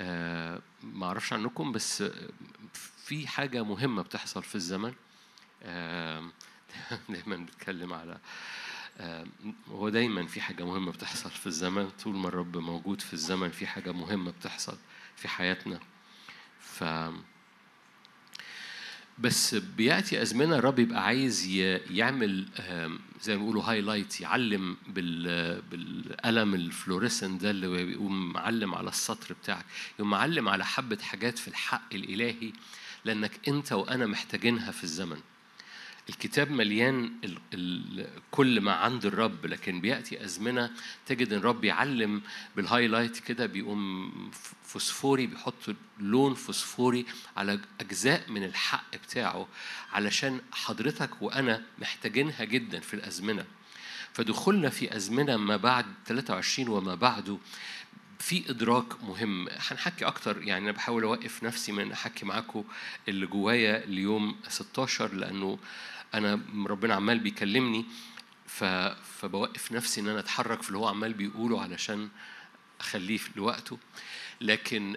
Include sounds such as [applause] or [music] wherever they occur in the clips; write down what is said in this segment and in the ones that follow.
آه ما أعرفش عنكم بس في حاجة مهمة بتحصل في الزمن. آه [laughs] دايما بتكلم على آه هو دايما في حاجة مهمة بتحصل في الزمن. طول ما الرب موجود في الزمن في حاجة مهمة بتحصل في حياتنا. ف بس بيأتي أزمنة الرب يبقى عايز يعمل زي ما بيقولوا highlight يعلم بال بالقلم ال fluorescent ده اللي بيقوم معلم على السطر بتاعك يقوم معلم على حبة حاجات في الحق الإلهي لأنك أنت وأنا محتاجينها في الزمن. الكتاب مليان ال ال كل ما عند الرب لكن بيأتي أزمنة تجد إن الرب يعلم بال highlight كده بيقوم فوسفوري بيحط لون فوسفوري على أجزاء من الحق بتاعه علشان حضرتك وأنا محتاجينها جدا في الأزمنة. فدخولنا في أزمنة ما بعد 23 وما بعده في إدراك مهم. هنحكي أكتر يعني أنا بحاول أوقف نفسي من أحكي معاكم اللي جوايا اليوم 16 لأنه أنا ربنا عمال بيكلمني. فبوقف نفسي إن أنا أتحرك في اللي هو عمال بيقوله علشان أخليه لوقته. لكن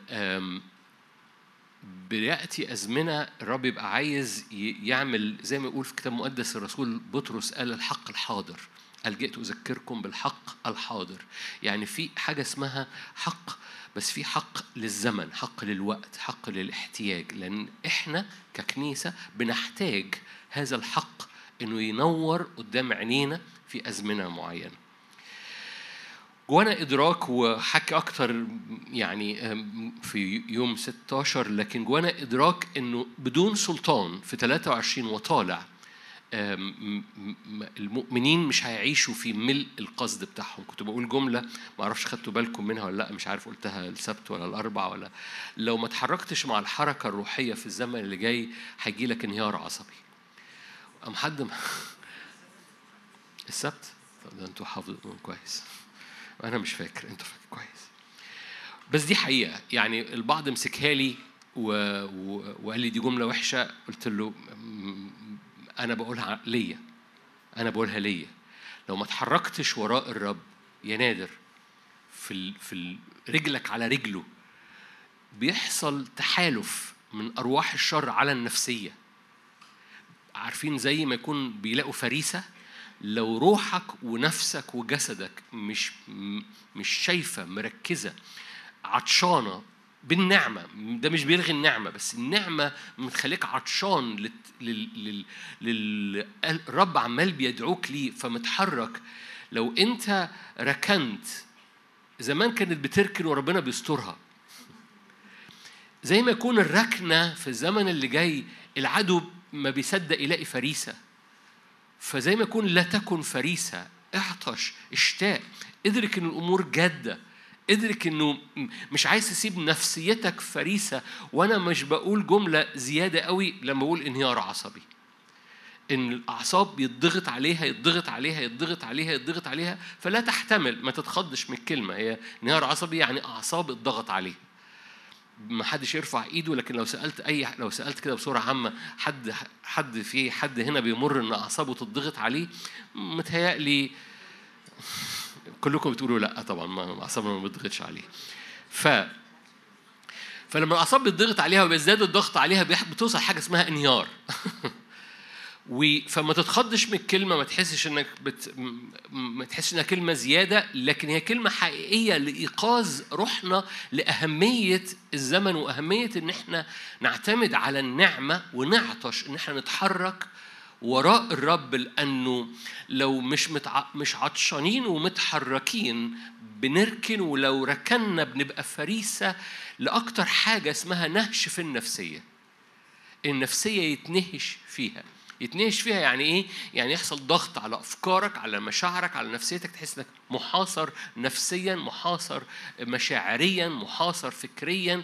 بياتي ازمنه الرب يبقى عايز يعمل زي ما يقول في كتاب مقدس الرسول بطرس قال الحق الحاضر. قال جئت أذكركم بالحق الحاضر. يعني في حاجة اسمها حق بس في حق للزمن حق للوقت حق للاحتياج. لأن إحنا ككنيسة بنحتاج هذا الحق إنه ينور قدام عينينا في أزمنة معينة. جوانا إدراك وحكي أكتر يعني في يوم 16 لكن جوانا إدراك إنه بدون سلطان في 23 وطالع المؤمنين مش هيعيشوا في ملء القصد بتاعهم. كنت بقول جملة ما أعرفش خدتوا بالكم منها ولا لأ مش عارف قلتها السبت ولا الأربع ولا لو ما اتحركتش مع الحركة الروحية في الزمن اللي جاي هيجي لك انهيار عصبي. أم حد السبت؟ طب ده أنتوا حافظين كويس. أنا مش فاكر أنتوا فاكر كويس. بس دي حقيقة. يعني البعض مسكها لي و... و... وقال لي دي جملة وحشة. قلت له أنا بقولها ليا. أنا بقولها ليا. لو ما اتحركتش وراء الرب يا نادر في ال... في ال... رجلك على رجله بيحصل تحالف من أرواح الشر على النفسية. عارفين زي ما يكون بيلاقوا فريسة؟ لو روحك ونفسك وجسدك مش مش شايفة مركزة عطشانة بالنعمة ده مش بيلغي النعمة بس النعمة متخليك عطشان لل... لل... لل... عمال بيدعوك ليه فمتحرك. لو أنت ركنت زمان كانت بتركن وربنا بيسترها. زي ما يكون الركنة في الزمن اللي جاي العدو ما بيصدق يلاقي فريسة. فزي ما يكون لا تكن فريسة اعطش اشتاق. ادرك إن الأمور جادة. ادرك إنه مش عايز تسيب نفسيتك فريسة. وأنا مش بقول جملة زيادة قوي لما بقول انهيار عصبي. إن الأعصاب يضغط عليها يضغط عليها يضغط عليها يضغط عليها فلا تحتمل ما تتخضش من الكلمة. هي انهيار عصبي يعني أعصاب اتضغط عليها. ما حدش يرفع ايده لكن لو سألت أي لو سألت كده بسرعة عامة حد حد في حد هنا بيمر إن أعصابه تضغط عليه متهيألي كلكم بتقولوا لأ طبعا ما اعصابنا ما بتضغطش عليه ف فلما الأعصاب بتضغط عليها وبيزداد الضغط عليها بتوصل حاجة اسمها انهيار. [laughs] فما تتخضش من الكلمة ما تحسش إنك بت... ما تحسش إنها كلمة زيادة لكن هي كلمة حقيقية لإيقاظ روحنا لأهمية الزمن وأهمية إن إحنا نعتمد على النعمة ونعطش إن إحنا نتحرك وراء الرب لأنه لو مش متع... مش عطشانين ومتحركين بنركن ولو ركنا بنبقى فريسة لأكتر حاجة اسمها نهش في النفسية النفسية يتنهش فيها. يتنهش فيها يعني إيه؟ يعني يحصل ضغط على أفكارك على مشاعرك على نفسيتك تحس إنك محاصر نفسيا محاصر مشاعريا محاصر فكريا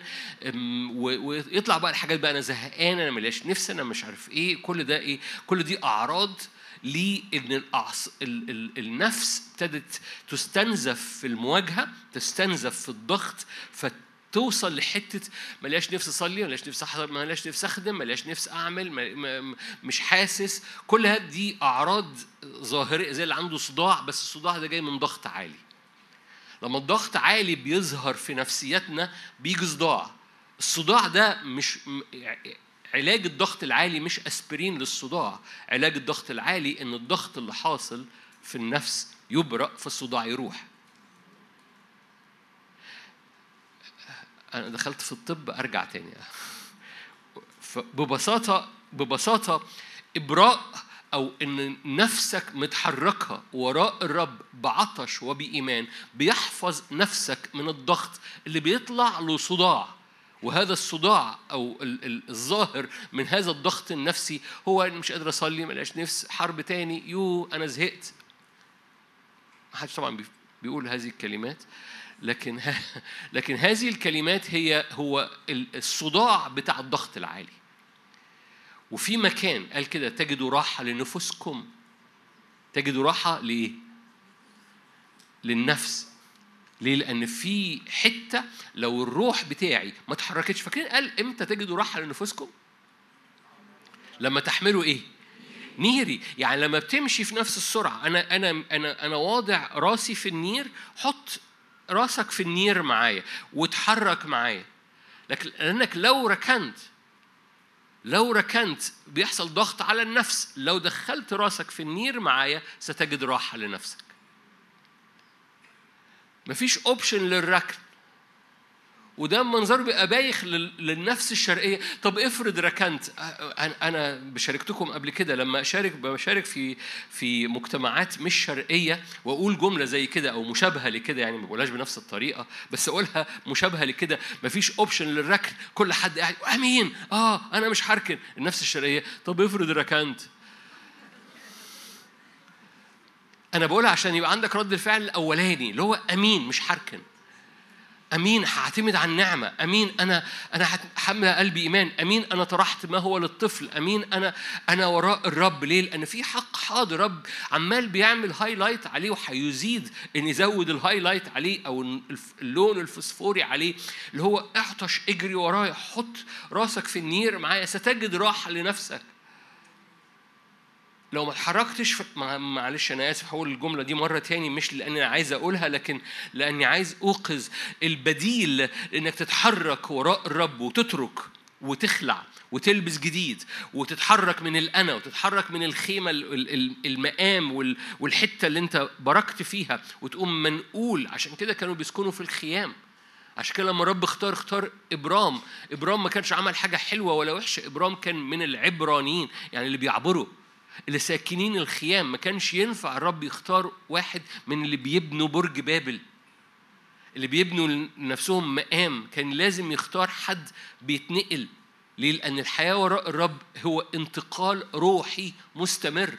ويطلع بقى الحاجات بقى أنا زهقان أنا ملياش نفس أنا مش عارف إيه كل ده إيه؟ كل دي أعراض لأن الأعص... ال... ال... النفس ابتدت تستنزف في المواجهة تستنزف في الضغط فت توصل لحتة ملياش نفس أصلي ملياش نفس احضر ملياش نفس أخدم ملياش نفس أعمل مش حاسس. كل دي أعراض ظاهريه زي اللي عنده صداع بس الصداع ده جاي من ضغط عالي. لما الضغط عالي بيظهر في نفسيتنا بيجي صداع. الصداع ده مش علاج الضغط العالي مش أسبرين للصداع. علاج الضغط العالي إن الضغط اللي حاصل في النفس يبرأ فالصداع يروح. أنا دخلت في الطب أرجع تاني. ببساطة ببساطة إبراء أو إن نفسك متحركة وراء الرب بعطش وبإيمان بيحفظ نفسك من الضغط اللي بيطلع له صداع وهذا الصداع أو الظاهر من هذا الضغط النفسي هو اني مش قادر أصلي ملاش نفس حرب تاني يو أنا زهقت. ما حدش طبعا بيقول هذه الكلمات. لكن لكن هذه الكلمات هي هو الصداع بتاع الضغط العالي وفي مكان قال كده تجدوا راحة لنفوسكم تجدوا راحة لإيه؟ للنفس ليه؟ لأن في حتة لو الروح بتاعي ما اتحركتش فاكرين قال إمتى تجدوا راحة لنفوسكم؟ لما تحملوا إيه؟ نيري يعني لما بتمشي في نفس السرعة أنا أنا أنا أنا واضع راسي في النير حط راسك في النير معايا وتحرك معايا. لكن لأنك لو ركنت لو ركنت بيحصل ضغط على النفس لو دخلت راسك في النير معايا ستجد راحة لنفسك. مفيش option للركن. وده منظر بيبقى بايخ للنفس الشرقية. طب افرض ركنت أنا بشاركتكم قبل كده لما أشارك بشارك في في مجتمعات مش شرقية وأقول جملة زي كده أو مشابهة لكده يعني ما بقولهاش بنفس الطريقة بس أقولها مشابهة لكده مفيش option للركن. كل حد قاعد أمين! آه أنا مش هركن. النفس الشرقية طب افرض ركنت. أنا بقولها عشان يبقى عندك رد الفعل الأولاني اللي هو أمين مش هركن. أمين هعتمد على النعمة. أمين أنا أنا حمل قلبي إيمان. أمين أنا طرحت ما هو للطفل. أمين أنا أنا وراء الرب. ليه؟ لأن في حق حاضر رب عمال بيعمل highlight عليه وهيزيد إن يزود ال highlight عليه أو اللون الفسفوري عليه اللي هو اعطش اجري ورايا حط راسك في النير معايا ستجد راحة لنفسك. لو ما اتحركتش معلش أنا آسف هقول الجملة دي مرة تاني مش لأني عايز أقولها لكن لأني عايز أوقظ البديل إنك تتحرك وراء الرب وتترك وتخلع وتلبس جديد وتتحرك من الأنا وتتحرك من الخيمة المقام والحتة اللي أنت بركت فيها وتقوم منقول. عشان كده كانوا بيسكنوا في الخيام. عشان كده لما الرب اختار اختار إبرام إبرام ما كانش عمل حاجة حلوة ولا وحشة إبرام كان من العبرانيين يعني اللي بيعبروا. اللي ساكنين الخيام ما كانش ينفع الرب يختار واحد من اللي بيبنوا برج بابل. اللي بيبنوا لنفسهم مقام كان لازم يختار حد بيتنقل. ليه؟ لأن الحياة وراء الرب هو انتقال روحي مستمر.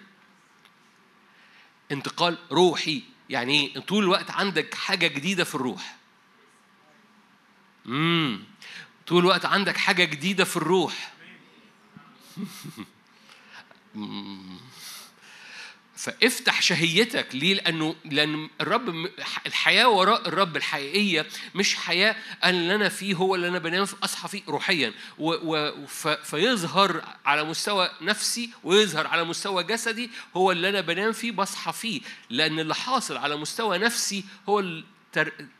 انتقال روحي. يعني إيه؟ طول الوقت عندك حاجة جديدة في الروح. امم طول الوقت عندك حاجة جديدة في الروح. [laughs] فافتح شهيتك. ليه؟ لأنه لأن الرب الحياة وراء الرب الحقيقية مش حياة اللي أنا فيه هو اللي أنا بنام أصحى فيه روحيا. و و فيظهر على مستوى نفسي ويظهر على مستوى جسدي هو اللي أنا بنام فيه بصحى فيه. لأن اللي حاصل على مستوى نفسي هو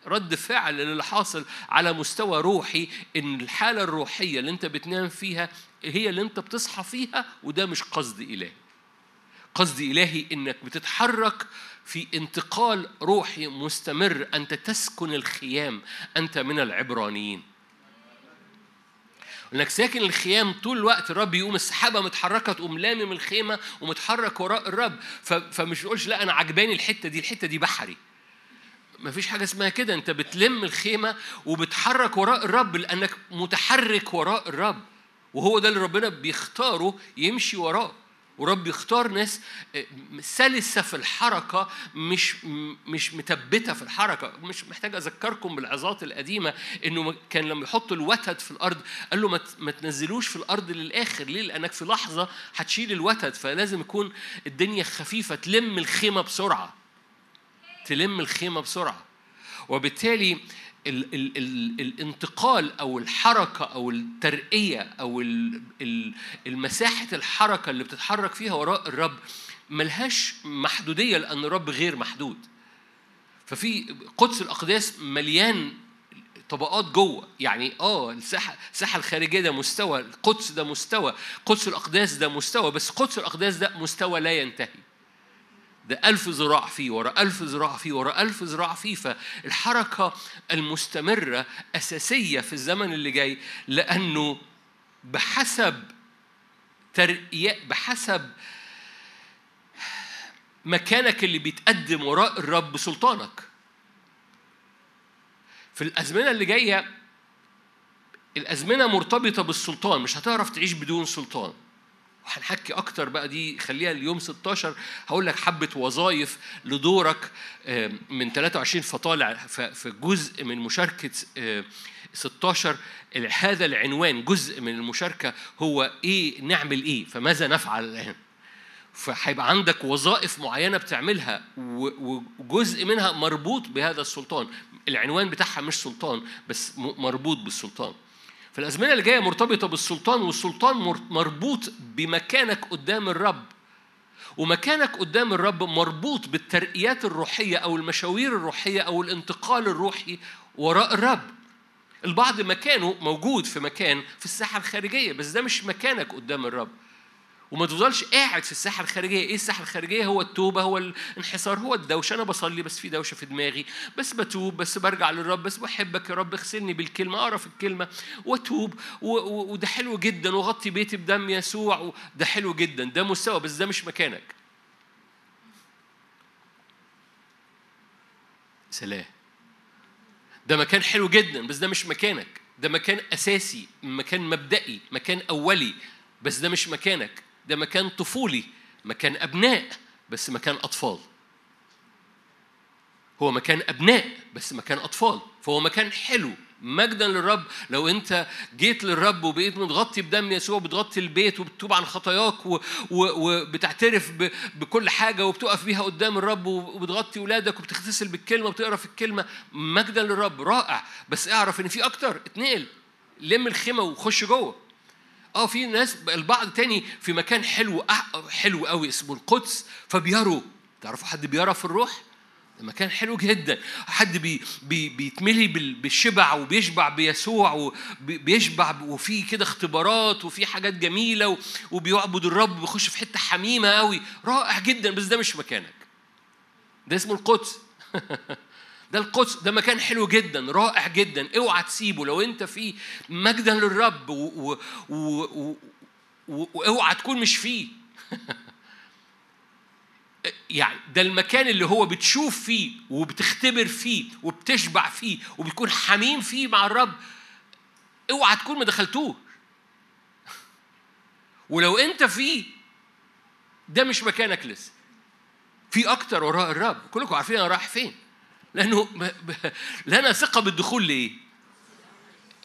رد فعل اللي حاصل على مستوى روحي إن الحالة الروحية اللي أنت بتنام فيها هي اللي انت بتصحى فيها وده مش قصد إلهي. قصد إلهي إنك بتتحرك في انتقال روحي مستمر أنت تسكن الخيام أنت من العبرانيين. إنك ساكن الخيام طول الوقت الرب يقوم السحابة متحركة تقوم لامم الخيمة ومتحرك وراء الرب. فمش تقولش لا أنا عجباني الحتة دي الحتة دي بحري. ما فيش حاجة اسمها كده أنت بتلم الخيمة وبتحرك وراء الرب لأنك متحرك وراء الرب. وهو ده اللي ربنا بيختاره يمشي وراه. ورب يختار ناس آه، سلسة في الحركة مش مش متبتة في الحركة. مش محتاج أذكركم بالعظات القديمة إنه كان لما يحط الوتد في الأرض قال له ما تنزلوش في الأرض للآخر. ليه؟ لأنك في لحظة هتشيل الوتد فلازم يكون الدنيا خفيفة تلم الخيمة بسرعة. تلم الخيمة بسرعة. وبالتالي ال ال ال الانتقال أو الحركة أو الترقية أو المساحة الحركة اللي بتتحرك فيها وراء الرب ملهاش محدودية لأن الرب غير محدود. ففي قدس الأقداس مليان طبقات جوه. يعني آه الساحة الساحة الخارجية ده مستوى القدس ده مستوى قدس الأقداس ده مستوى بس قدس الأقداس ده مستوى لا ينتهي. ده ألف ذراع فيه ورا ألف ذراع فيه ورا ألف ذراع فيه. فالحركة المستمرة أساسية في الزمن اللي جاي لأنه بحسب ترقية بحسب مكانك اللي بيتقدم وراء الرب سلطانك. في الأزمنة اللي جاية الأزمنة مرتبطة بالسلطان مش هتعرف تعيش بدون سلطان. وهنحكي أكتر بقى دي خليها اليوم 16 هقول لك حبة وظائف لدورك من 23 فطالع في جزء من مشاركة 16 هذا العنوان جزء من المشاركة هو إيه نعمل إيه فماذا نفعل الآن؟ فهيبقى عندك وظائف معينة بتعملها وجزء منها مربوط بهذا السلطان. العنوان بتاعها مش سلطان بس مربوط بالسلطان. فالأزمنة اللي جاية مرتبطة بالسلطان والسلطان مربوط بمكانك قدام الرب. ومكانك قدام الرب مربوط بالترقيات الروحية أو المشاوير الروحية أو الانتقال الروحي وراء الرب. البعض مكانه موجود في مكان في الساحة الخارجية بس ده مش مكانك قدام الرب. وما تفضلش قاعد في الساحة الخارجية. إيه الساحة الخارجية؟ هو التوبة هو الانحسار هو الدوشة. أنا بصلي بس في دوشة في دماغي. بس بتوب بس برجع للرب بس بحبك يا رب. اغسلني بالكلمة اقرا في الكلمة وأتوب. وده حلو جدا. وغطي بيتي بدم يسوع. ده حلو جدا. ده مستوى بس ده مش مكانك. سلام. ده مكان حلو جدا بس ده مش مكانك. ده مكان أساسي مكان مبدئي مكان أولي بس ده مش مكانك. ده مكان طفولي مكان أبناء بس مكان أطفال. هو مكان أبناء بس مكان أطفال. فهو مكان حلو مجدا للرب. لو أنت جيت للرب وبقيت متغطي بدم يسوع بتغطي البيت وبتتوب عن خطاياك وبتعترف بكل حاجة وبتقف بيها قدام الرب وبتغطي اولادك وبتغتسل بالكلمة وبتقرأ في الكلمة مجدا للرب. رائع. بس اعرف إن في أكتر. اتنقل. لم الخيمة وخش جوه. آه في ناس البعض تاني في مكان حلو حلو قوي اسمه القدس فبيروا تعرفوا حد بيرى في الروح؟ مكان حلو جدا. حد بي بي بيتملي بالشبع وبيشبع بيسوع وبيشبع وفي كده اختبارات وفي حاجات جميلة وبيعبد الرب بيخش في حتة حميمة قوي. رائع جدا بس ده مش مكانك. ده اسمه القدس. [laughs] ده القدس ده مكان حلو جدا رائع جدا. اوعى تسيبه. لو انت فيه مجدا للرب وأوعى تكون مش فيه. [laughs] يعني ده المكان اللي هو بتشوف فيه وبتختبر فيه وبتشبع فيه وبتكون حميم فيه مع الرب. اوعى تكون ما دخلتوه [laughs] ولو انت فيه ده مش مكانك لسه. في أكتر وراء الرب. كلكم عارفين أنا رايح فين. لأنه لنا ثقة بالدخول لإيه؟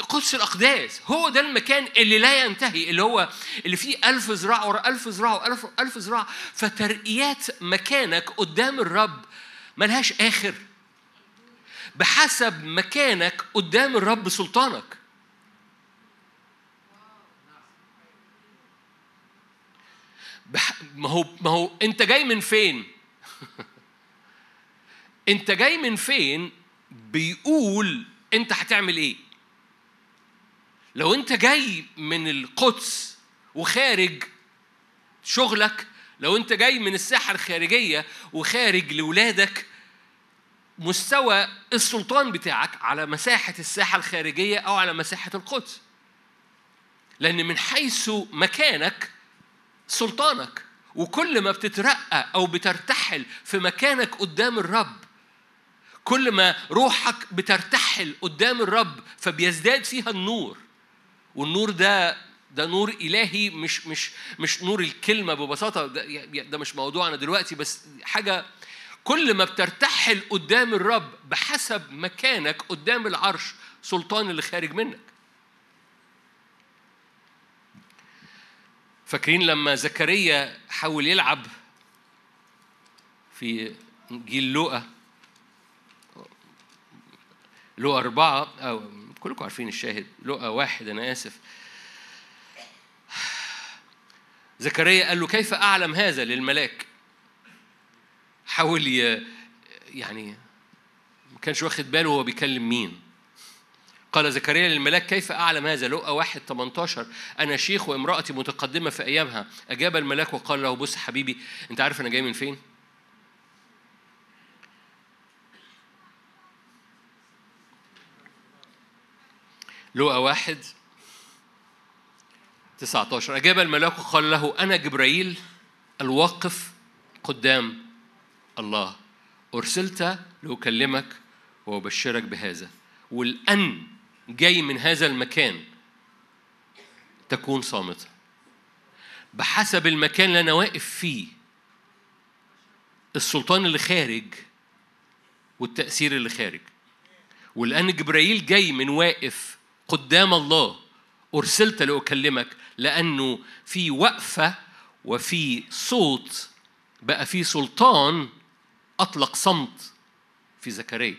قدس الأقداس. هو ده المكان اللي لا ينتهي اللي هو اللي فيه ألف ذراع ورا ألف ذراع وألف ألف ذراع. فترقيات مكانك قدام الرب ملهاش آخر. بحسب مكانك قدام الرب سلطانك ما هو ما هو أنت جاي من فين؟ [laughs] انت جاي من فين بيقول انت هتعمل إيه. لو انت جاي من القدس وخارج شغلك لو انت جاي من الساحة الخارجية وخارج لاولادك مستوى السلطان بتاعك على مساحة الساحة الخارجية أو على مساحة القدس. لأن من حيث مكانك سلطانك وكل ما بتترقى أو بترتحل في مكانك قدام الرب كل ما روحك بترتحل قدام الرب فبيزداد فيها النور. والنور ده ده نور إلهي مش مش مش نور الكلمة ببساطة. ده, ده مش موضوعنا دلوقتي بس حاجة كل ما بترتحل قدام الرب بحسب مكانك قدام العرش سلطان اللي خارج منك. فاكرين لما زكريا حاول يلعب في جيل لوقا لقى أربعة أو كلكم عارفين الشاهد. لقى واحد أنا آسف. زكريا قال له كيف أعلم هذا للملاك؟ حاول يعني ما كانش واخد باله هو بيكلم مين. قال زكريا للملاك كيف أعلم هذا؟ لقى واحد 18 أنا شيخ وامرأتي متقدمة في أيامها. أجاب الملاك وقال له بص حبيبي أنت عارف أنا جاي من فين؟ لقى واحد 19 أجاب الملاك وقال له أنا جبرائيل الواقف قدام الله. أرسلت لأكلمك وأبشرك بهذا. والأن جاي من هذا المكان تكون صامتة. بحسب المكان اللي أنا واقف فيه السلطان اللي خارج والتأثير اللي خارج. ولأن جبرائيل جاي من واقف قدام الله أرسلت لأكلمك لأنه في وقفة وفي صوت. بقى في سلطان أطلق صمت في زكريا.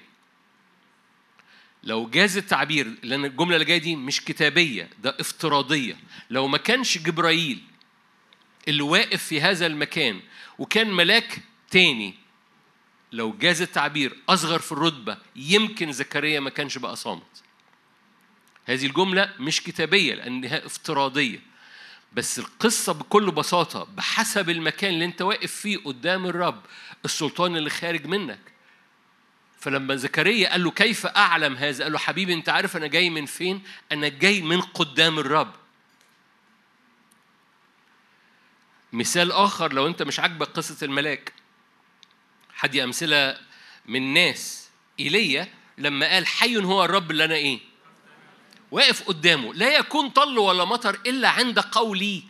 لو جاز التعبير لأن الجملة اللي جاية دي مش كتابية ده افتراضية. لو ما كانش جبرائيل اللي واقف في هذا المكان وكان ملاك تاني لو جاز التعبير أصغر في الرتبة يمكن زكريا ما كانش بقى صامت. هذه الجملة مش كتابية لأنها افتراضية بس القصة بكل بساطة بحسب المكان اللي أنت واقف فيه قدام الرب السلطان اللي خارج منك فلما زكريا قال له كيف أعلم هذا؟ قال له حبيبي أنت عارف أنا جاي من فين؟ أنا جاي من قدام الرب. مثال آخر لو أنت مش عاجبك قصة الملاك. حدي أمثلة من ناس إيليا لما قال حي هو الرب اللي أنا إيه؟ واقف قدامه لا يكون طل ولا مطر إلا عند قولي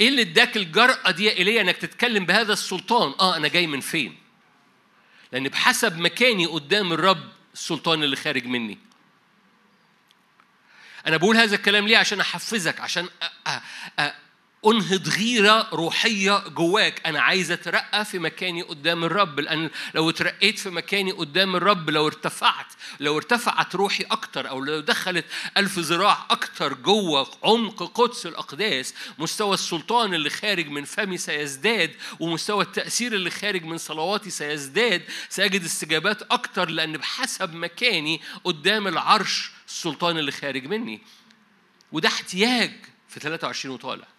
إيه اللي اداك الجرأة دي يا إنك تتكلم بهذا السلطان؟ آه أنا جاي من فين؟ لأن بحسب مكاني قدام الرب السلطان اللي خارج مني. أنا بقول هذا الكلام ليه؟ عشان أحفزك عشان أ أ أ انهض غيرة روحية جواك. أنا عايز أترقى في مكاني قدام الرب لأن لو اترقيت في مكاني قدام الرب لو ارتفعت لو ارتفعت روحي أكتر أو لو دخلت ألف ذراع أكتر جوه عمق قدس الأقداس مستوى السلطان اللي خارج من فمي سيزداد ومستوى التأثير اللي خارج من صلواتي سيزداد سأجد استجابات أكتر لأن بحسب مكاني قدام العرش السلطان اللي خارج مني. وده احتياج في 23 وطالع.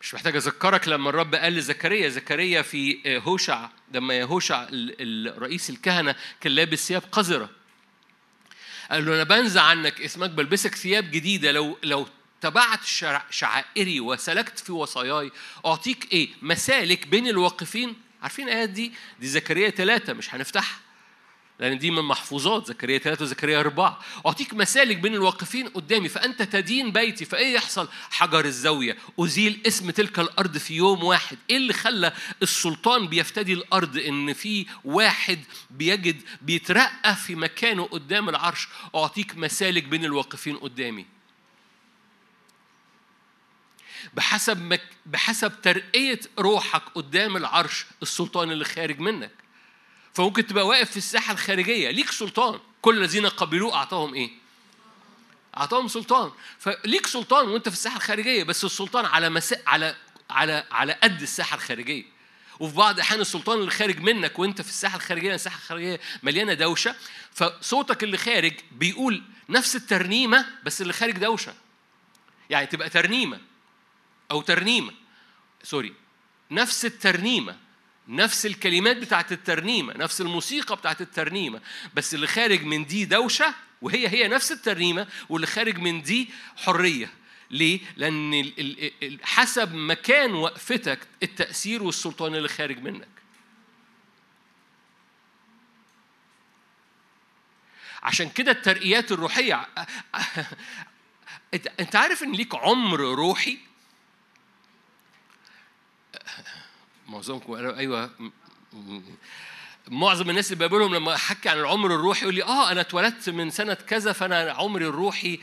مش محتاج أذكرك لما الرب قال لزكريا زكريا في هوشع لما يهوشع رئيس الكهنة كان لابس ثياب قذرة. قال له أنا بنزع عنك اسمك بلبسك ثياب جديدة. لو لو تبعت شعائري وسلكت في وصاياي أعطيك إيه؟ مسالك بين الواقفين. عارفين الآيات دي؟ دي زكريا ثلاثة مش هنفتحها. لأن دي من محفوظات زكريا ثلاثة وزكريا أربعة. أعطيك مسالك بين الواقفين قدامي فأنت تدين بيتي فإيه يحصل؟ حجر الزاوية أزيل اسم تلك الأرض في يوم واحد. إيه اللي خلى السلطان بيفتدي الأرض؟ إن في واحد بيجد بيترقى في مكانه قدام العرش. أعطيك مسالك بين الواقفين قدامي. بحسب مك... بحسب ترقية روحك قدام العرش السلطان اللي خارج منك. فممكن تبقى واقف في الساحة الخارجية. ليك سلطان. كل الذين قبلوه أعطاهم إيه؟ أعطاهم سلطان. فليك سلطان وأنت في الساحة الخارجية. بس السلطان على مسا... على على على قد الساحة الخارجية. وفي بعض الأحيان السلطان اللي خارج منك وأنت في الساحة الخارجية الساحة الخارجية مليانة دوشة. فصوتك اللي خارج بيقول نفس الترنيمة بس اللي خارج دوشة. يعني تبقى ترنيمة أو ترنيمة. سوري. نفس الترنيمة. نفس الكلمات بتاعت الترنيمة نفس الموسيقى بتاعت الترنيمة بس اللي خارج من دي دوشة وهي هي نفس الترنيمة واللي خارج من دي حرية. ليه؟ لأن حسب مكان وقفتك التأثير والسلطان اللي خارج منك. عشان كده الترقيات الروحية أنت عارف إن ليك عمر روحي؟ معظمكم قالوا أيوه. معظم الناس اللي بقابلهم لما احكي عن العمر الروحي يقول لي آه أنا اتولدت من سنة كذا فأنا عمري الروحي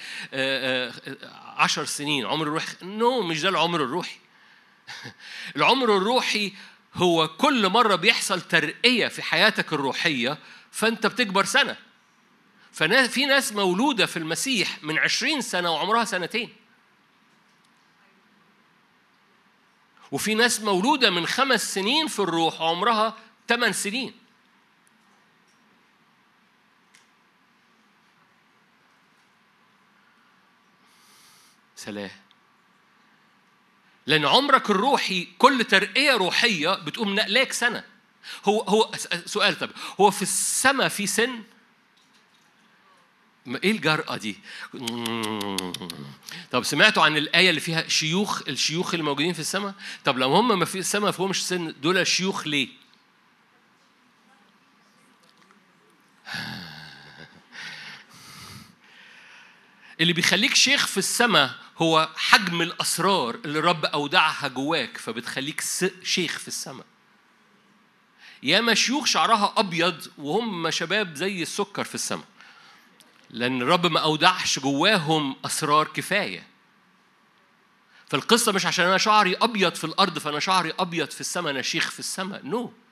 عشر سنين. عمر الروحي نو no, مش ده العمر الروحي. [laughs] العمر الروحي هو كل مرة بيحصل ترقية في حياتك الروحية فأنت بتكبر سنة. ففي ناس مولودة في المسيح من عشرين سنة وعمرها سنتين. وفي ناس مولودة من خمس سنين في الروح عمرها ثمان سنين. سلام. لأن عمرك الروحي كل ترقية روحية بتقوم نقلاك سنة. هو هو سؤال طب هو في السماء في سن؟ إيه الجرأة دي؟ طب سمعتوا عن الآية اللي فيها شيوخ الشيوخ اللي موجودين في السماء؟ طب لو هم ما في السماء ما فيهمش سن دول شيوخ ليه؟ [sighs] اللي بيخليك شيخ في السماء هو حجم الأسرار اللي الرب أودعها جواك فبتخليك شيخ في السماء ياما شيوخ شعرها أبيض وهم شباب زي السكر في السماء لأن الرب ما أودعش جواهم أسرار كفاية. فالقصة مش عشان أنا شعري أبيض في الأرض فأنا شعري أبيض في السماء أنا شيخ في السماء. نو no.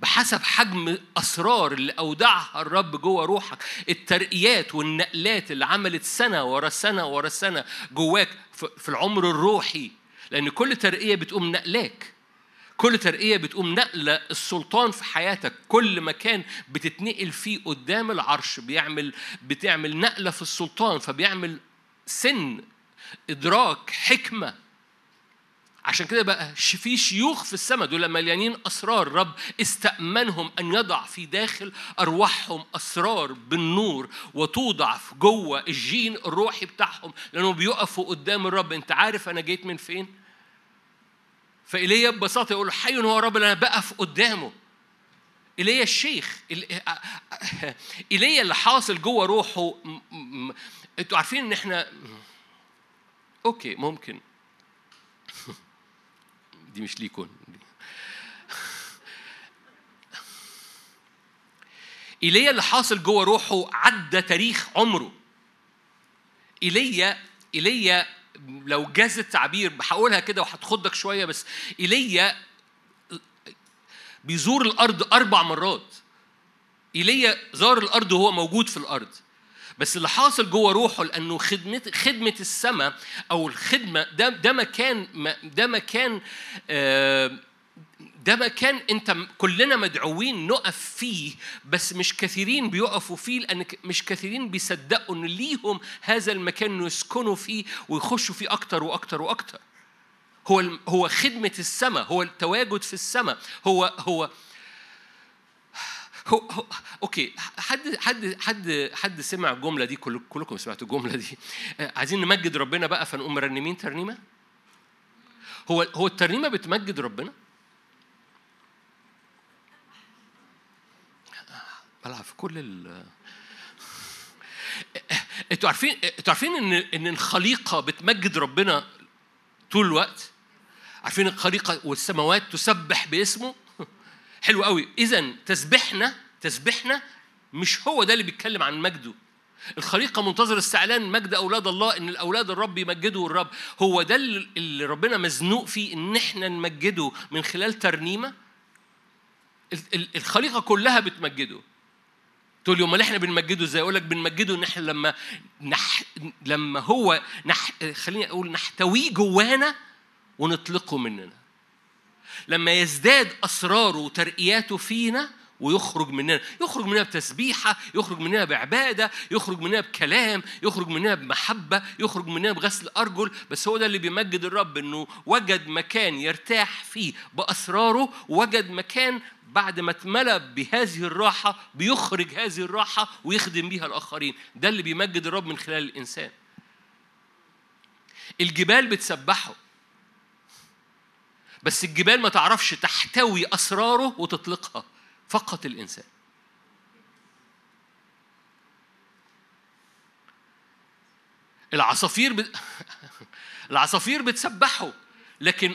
بحسب حجم أسرار اللي أودعها الرب جوه روحك الترقيات والنقلات اللي عملت سنة ورا سنة ورا سنة جواك في العمر الروحي. لأن كل ترقية بتقوم نقلاك. كل ترقية بتقوم نقلة السلطان في حياتك. كل مكان بتتنقل فيه قدام العرش بيعمل بتعمل نقلة في السلطان فبيعمل سن إدراك حكمة. عشان كده بقى في شيوخ في السماء دول مليانين أسرار. الرب استأمنهم أن يضع في داخل أرواحهم أسرار بالنور وتوضع في جوه الجين الروحي بتاعهم لأنهم بيقفوا قدام الرب. أنت عارف أنا جيت من فين؟ فإيليا ببساطة يقول حي هو رب أنا بقف قدامه. إيليا الشيخ [laughs] إيليا اللي حاصل جوه روحه أنتوا عارفين إن إحنا okay ممكن. [laughs] دي مش ليكم [laughs] إيليا اللي حاصل جوه روحه عدى تاريخ عمره. إيليا إيليا لو جاز التعبير هقولها كده وهتخضك شوية بس ايليا بيزور الأرض أربع مرات. ايليا زار الأرض وهو موجود في الأرض. بس اللي حاصل جوه روحه لأنه خدمة خدمة السماء أو الخدمة ده ده مكان ده مكان ده مكان انت كلنا مدعوين نقف فيه بس مش كثيرين بيقفوا فيه لأن مش كثيرين بيصدقوا إن ليهم هذا المكان إنه يسكنوا فيه ويخشوا فيه أكتر وأكتر وأكتر. هو هو خدمة السماء هو التواجد في السماء. هو هو هو, هو أوكي حد حد حد حد سمع الجملة دي؟ كل كلكم سمعتوا الجملة دي. عايزين نمجد ربنا بقى فنقوم مرنمين ترنيمة؟ هو هو الترنيمة بتمجد ربنا؟ بلعب في كل ال أنتوا عارفين أنتوا عارفين إن إن الخليقة بتمجد ربنا طول الوقت؟ عارفين الخليقة والسماوات تسبح باسمه؟ حلو قوي. اذا تسبيحنا تسبيحنا مش هو ده اللي بيتكلم عن مجده. الخليقة منتظر استعلان مجد أولاد الله إن الأولاد الرب يمجدوا الرب. هو ده اللي ربنا مزنوق فيه إن إحنا نمجده من خلال ترنيمة؟ الخليقة كلها بتمجده. تقول لي أمال إحنا بنمجده إزاي؟ أقول لك بنمجده إن إحنا لما نح... لما هو نح... خليني أقول نحتويه جوانا ونطلقه مننا. لما يزداد أسراره وترقياته فينا ويخرج مننا يخرج مننا بتسبيحة يخرج مننا بعبادة يخرج مننا بكلام يخرج مننا بمحبة يخرج مننا بغسل أرجل بس هو ده اللي بيمجد الرب إنه وجد مكان يرتاح فيه بأسراره وجد مكان بعد ما اتملى بهذه الراحة بيخرج هذه الراحة ويخدم بيها الآخرين. ده اللي بيمجد الرب من خلال الإنسان. الجبال بتسبحه. بس الجبال ما تعرفش تحتوي أسراره وتطلقها. فقط الإنسان. العصافير بت... [laughs] العصافير بتسبحه. لكن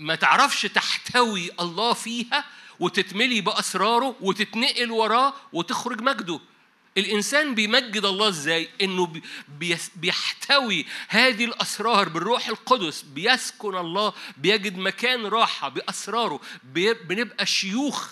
ما تعرفش تحتوي الله فيها وتتملي بأسراره وتتنقل وراه وتخرج مجده. الإنسان بيمجد الله إزاي؟ إنه بيحتوي هذه الأسرار بالروح القدس. بيسكن الله بيجد مكان راحة بأسراره. بنبقى شيوخ.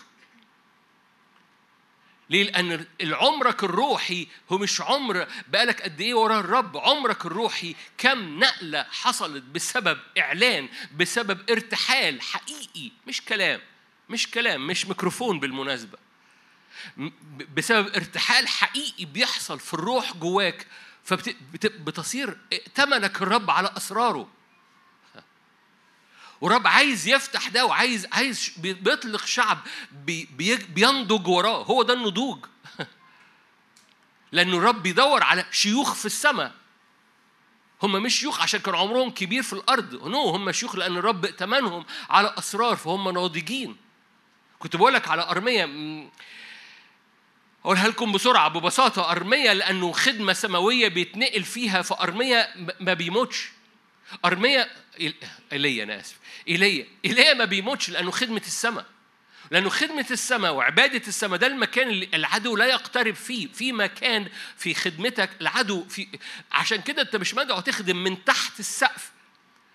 ليه؟ لأن العمرك الروحي هو مش عمر بقالك قد إيه ورا الرب، عمرك الروحي كم نقلة حصلت بسبب إعلان، بسبب ارتحال حقيقي مش كلام، مش كلام، مش ميكروفون بالمناسبة. بسبب ارتحال حقيقي بيحصل في الروح جواك فبتصير ائتمنك الرب على أسراره. ورب عايز يفتح ده وعايز عايز بيطلق شعب بي بينضج وراه. هو ده النضوج. [laughs] لأنه الرب بيدور على شيوخ في السماء. هم مش شيوخ عشان كان عمرهم كبير في الأرض. نو هم شيوخ لأن الرب ائتمنهم على أسرار فهم ناضجين. كنت بقول لك على أرمية أقولها لكم بسرعة ببساطة أرمية لأنه خدمة سماوية بيتنقل فيها فأرمية ما بيموتش. أرمية إيليا أنا آسف. إيليا إيليا ما بيموتش لأنه خدمة السماء. لأنه خدمة السماء وعبادة السماء ده المكان اللي العدو لا يقترب فيه. في مكان في خدمتك العدو في عشان كده أنت مش مدعو تخدم من تحت السقف.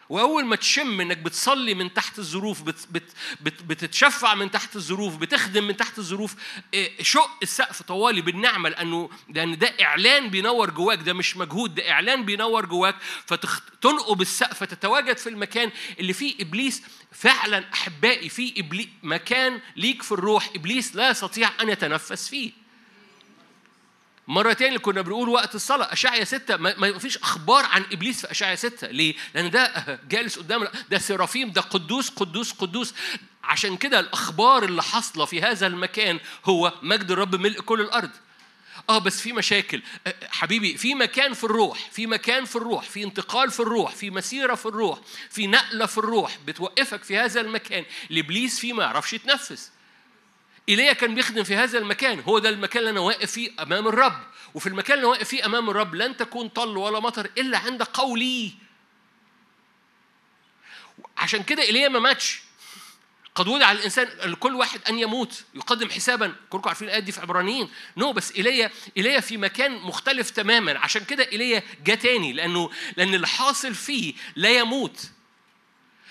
وأول ما تشم إنك بتصلي من تحت الظروف بت بت بت بتتشفع من تحت الظروف بتخدم من تحت الظروف إيه، شق السقف طوالي بالنعمة لأنه لأن ده إعلان بينور جواك ده مش مجهود ده إعلان بينور جواك فتنقب السقف تتواجد في المكان اللي فيه إبليس. فعلا أحبائي في ابليس مكان ليك في الروح إبليس لا يستطيع أن يتنفس فيه. مرة تاني كنا بنقول وقت الصلاة أشعيا ستة ما فيش أخبار عن إبليس في أشعيا ستة. ليه؟ لأن ده [laughs] جالس قدام ده سرافيم ده قدوس قدوس قدوس. عشان كده الأخبار اللي حاصلة في هذا المكان هو مجد الرب ملء كل الأرض. آه بس في مشاكل. حبيبي في مكان في الروح في مكان في الروح في انتقال في الروح في مسيرة في الروح في نقلة في الروح بتوقفك في هذا المكان. الابليس فيه ما يعرفش يتنفس. ايليا كان بيخدم في هذا المكان. هو ده المكان اللي أنا واقف فيه أمام الرب. وفي المكان اللي واقف فيه أمام الرب لن تكون طل ولا مطر إلا عند قولي. عشان كده ايليا ما ماتش. قد وضع الإنسان لكل واحد أن يموت. يقدم حسابا. كلكم عارفين الآية دي في عبرانيين. نو بس ايليا ايليا في مكان مختلف تماما. عشان كده ايليا جه تاني. لأنه لأن اللي حاصل فيه لا يموت.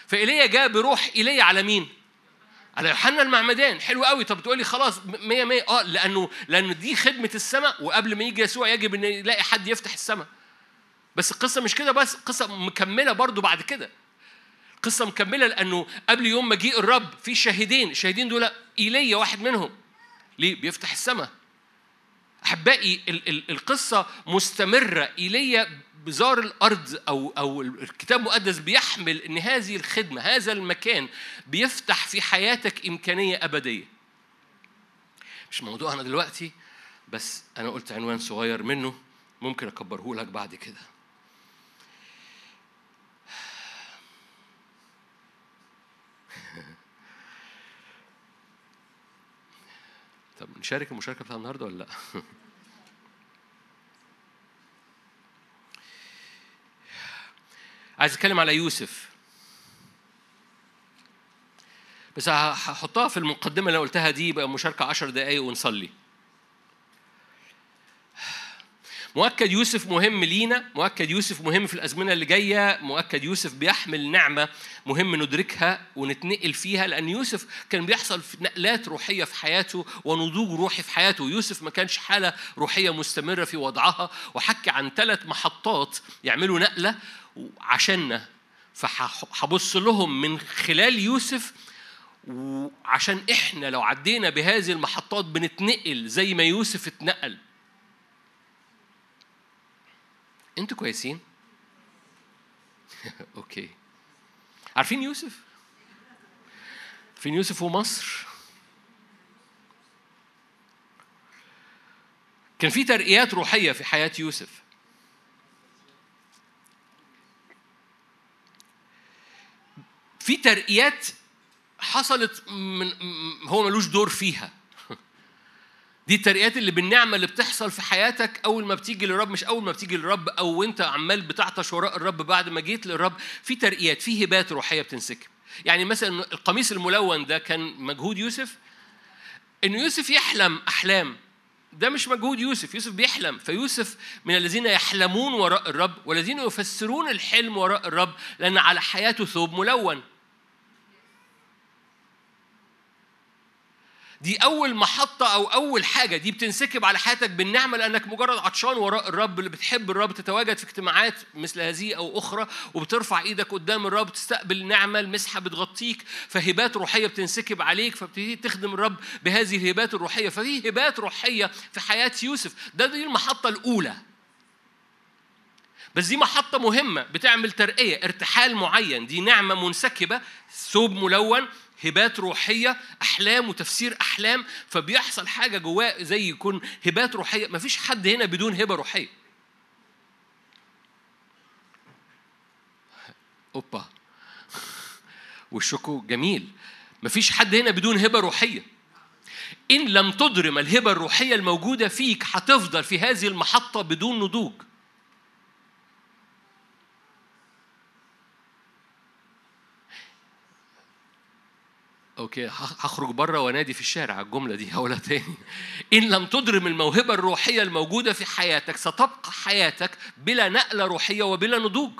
فايليا جاء بروح ايليا على مين؟ على يوحنا المعمدان. حلو قوي. طب تقول لي خلاص 100 100 آه لأنه لأنه دي خدمة السماء وقبل ما يجي يسوع يجب إن يلاقي حد يفتح السماء. بس القصة مش كده بس قصة مكملة برضو بعد كده. قصة مكملة لأنه قبل يوم مجيء الرب في شاهدين. الشاهدين دول إيليا واحد منهم. ليه؟ بيفتح السماء. أحبائي القصة مستمرة. إيليا بزار الأرض أو أو الكتاب المقدس بيحمل إن هذه الخدمة هذا المكان بيفتح في حياتك إمكانية أبدية. مش موضوعنا دلوقتي بس أنا قلت عنوان صغير منه ممكن أكبره لك بعد كده. [laughs] طب نشارك المشاركة بتاع النهارده ولا لأ؟ [laughs] عايز أتكلم على يوسف. بس هحطها في المقدمة اللي قلتها دي بقى مشاركة عشر دقايق ونصلي. مؤكد يوسف مهم لينا مؤكد يوسف مهم في الأزمنة اللي جاية مؤكد يوسف بيحمل نعمة مهم ندركها ونتنقل فيها لأن يوسف كان بيحصل في نقلات روحية في حياته ونضوج روحي في حياته. يوسف ما كانش حالة روحية مستمرة في وضعها وحكي عن ثلاث محطات يعملوا نقلة عشاننا. فهبص لهم من خلال يوسف وعشان إحنا لو عدينا بهذه المحطات بنتنقل زي ما يوسف اتنقل. أنتوا كويسين؟ [laughs] أوكي. عارفين يوسف؟ عارفين يوسف ومصر كان في ترقيات روحية في حياة يوسف. في ترقيات حصلت من هو ملوش دور فيها. دي الترقيات اللي بالنعمة اللي بتحصل في حياتك أول ما بتيجي للرب مش أول ما بتيجي للرب أو وانت عمال بتعطش وراء الرب بعد ما جيت للرب. في ترقيات في هبات روحية بتنسكب. يعني مثلا القميص الملون ده كان مجهود يوسف؟ ان يوسف يحلم أحلام. ده مش مجهود يوسف يوسف بيحلم. فيوسف من الذين يحلمون وراء الرب والذين يفسرون الحلم وراء الرب لأن على حياته ثوب ملون. دي أول محطة أو أول حاجة دي بتنسكب على حياتك بالنعمة لأنك مجرد عطشان وراء الرب اللي بتحب الرب تتواجد في اجتماعات مثل هذه أو أخرى وبترفع إيدك قدام الرب تستقبل نعمة المسحة بتغطيك فهبات روحية بتنسكب عليك فبتبتدي تخدم الرب بهذه الهبات الروحية. ففي هبات روحية في حياة يوسف ده دي المحطة الأولى. بس دي محطة مهمة بتعمل ترقية ارتحال معين دي نعمة منسكبة ثوب ملون هبات روحية أحلام وتفسير أحلام فبيحصل حاجة جواه زي يكون هبات روحية. مفيش حد هنا بدون هبة روحية. أوبا. [laughs] وشكو جميل. مفيش حد هنا بدون هبة روحية. إن لم تدرم الهبة الروحية الموجودة فيك هتفضل في هذه المحطة بدون نضوج. أوكي هخرج بره وأنادي في الشارع. الجملة دي هقولها تاني. [laughs] إن لم تدرم الموهبة الروحية الموجودة في حياتك ستبقى حياتك بلا نقلة روحية وبلا نضوج.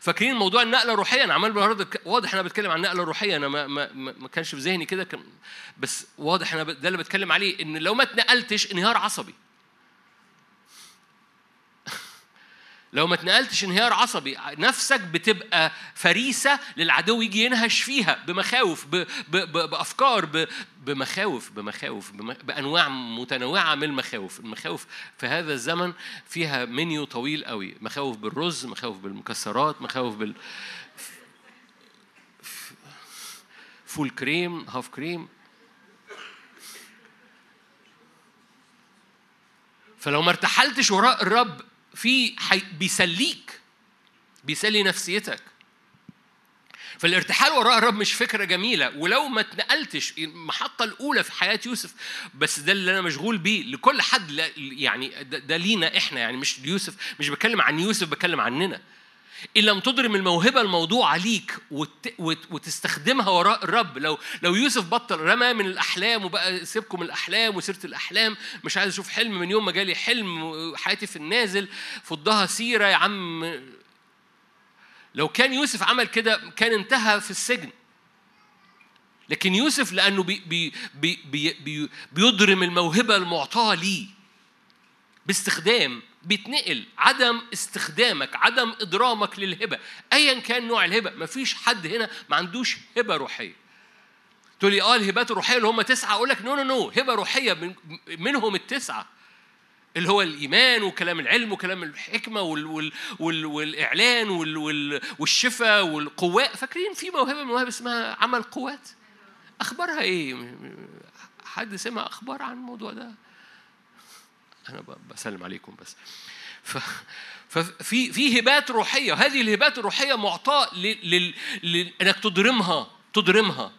فاكرين موضوع النقلة الروحية؟ أنا عمال النهارده واضح أنا بتكلم عن النقله الروحيه أنا ما ما ما كانش في ذهني كده بس واضح أنا ده اللي بتكلم عليه. إن لو ما اتنقلتش انهيار عصبي. لو ما اتنقلتش انهيار عصبي نفسك بتبقى فريسة للعدو يجي ينهش فيها بمخاوف ب ب ب بأفكار ب بمخاوف بمخاوف بأنواع متنوعة من المخاوف. المخاوف في هذا الزمن فيها منيو طويل قوي. مخاوف بالرز مخاوف بالمكسرات مخاوف بال full cream half cream. فلو ما ارتحلتش وراء الرب في حي... بيسليك بيسلي نفسيتك. فالارتحال وراء الرب مش فكرة جميلة. ولو ما اتنقلتش المحطة الأولى في حياة يوسف بس ده اللي أنا مشغول بيه لكل حد يعني ده لينا إحنا يعني مش يوسف مش بتكلم عن يوسف بتكلم عننا. إن لم تضرم الموهبة الموضوعة ليك وت... وت... وتستخدمها وراء الرب. لو لو يوسف بطل رمى من الأحلام وبقى سيبكم الأحلام وسيرة الأحلام مش عايز أشوف حلم من يوم ما جالي حلم حياتي في النازل فضها سيرة يا عم. لو كان يوسف عمل كده كان انتهى في السجن. لكن يوسف لأنه بي بي بي بي بيضرم الموهبة المعطاة ليه باستخدام بيتنقل عدم استخدامك عدم إدرامك للهبة. أيا كان نوع الهبة مفيش حد هنا ما عندوش هبة روحية. تقول لي آه الهبات الروحية اللي هم تسعة؟ أقول لك no no no هبة روحية من منهم التسعة اللي هو الإيمان وكلام العلم وكلام الحكمة وال وال وال والإعلان وال وال والشفاء والقوات. فاكرين في موهبة من المواهب اسمها عمل قوات؟ أخبارها إيه؟ حد سمع أخبار عن الموضوع ده؟ أنا بسلم عليكم بس. ف ففي في هبات روحية هذه الهبات الروحية معطاء لانك تضرمها تضرمها.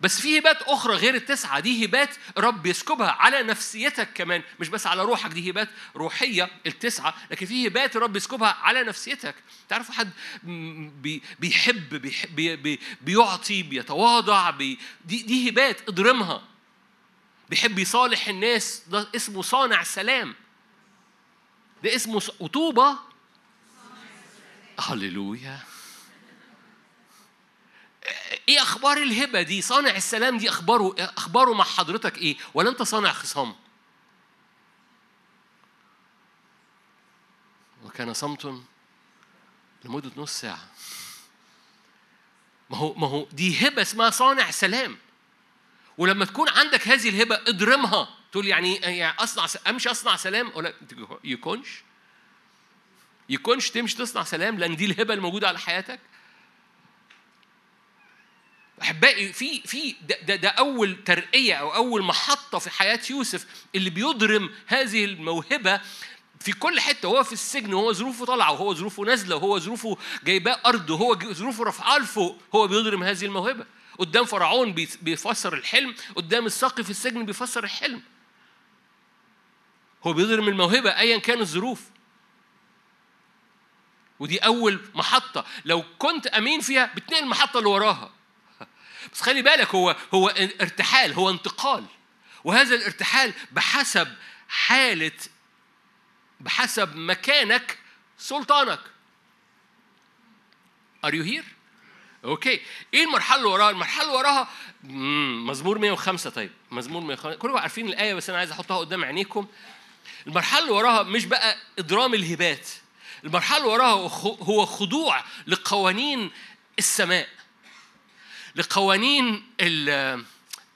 بس في هبات أخرى غير التسعة دي هبات رب يسكبها على نفسيتك كمان مش بس على روحك دي هبات روحية التسعة لكن في هبات رب يسكبها على نفسيتك. تعرفوا حد بيحب, بيحب بيعطي بيتواضع بي دي دي هبات اضرمها. بيحب يصالح الناس ده اسمه صانع سلام. ده اسمه وطوبة. هللويا. إيه أخبار الهبة دي؟ صانع السلام دي أخباره أخباره مع حضرتك إيه؟ ولا أنت صانع خصام؟ وكان صمت لمدة نص ساعة. ما هو ما هو دي هبة اسمها صانع سلام. ولما تكون عندك هذه الهبة اضرمها. تقول يعني يعني أصنع أمشي أصنع سلام. ولا يكونش يكونش تمشي تصنع سلام لأن دي الهبة الموجودة على حياتك. أحبائي في في ده, ده, ده أول ترقية أو أول محطة في حياة يوسف اللي بيضرم هذه الموهبة في كل حتة. هو في السجن وهو ظروفه طالعة وهو ظروفه نازلة وهو ظروفه جايباه ارض وهو ظروفه رافعاه لفوق هو بيضرم هذه الموهبة. قدام فرعون بيفسر الحلم قدام الساقي في السجن بيفسر الحلم. هو بيضرب الموهبة أيا كان الظروف. ودي أول محطة. لو كنت أمين فيها بتنقل المحطة اللي وراها. [laughs] بس خلي بالك هو هو ارتحال هو انتقال. وهذا الارتحال بحسب حالة بحسب مكانك سلطانك. Are you here؟ أوكي. إيه المرحلة اللي وراها؟ المرحلة اللي وراها مزمور 105 طيب. مزمور 105 كلكم عارفين الآية بس أنا عايز أحطها قدام عينيكم. المرحلة اللي وراها مش بقى إدرام الهبات. المرحلة اللي وراها هو خضوع لقوانين السماء. لقوانين ال-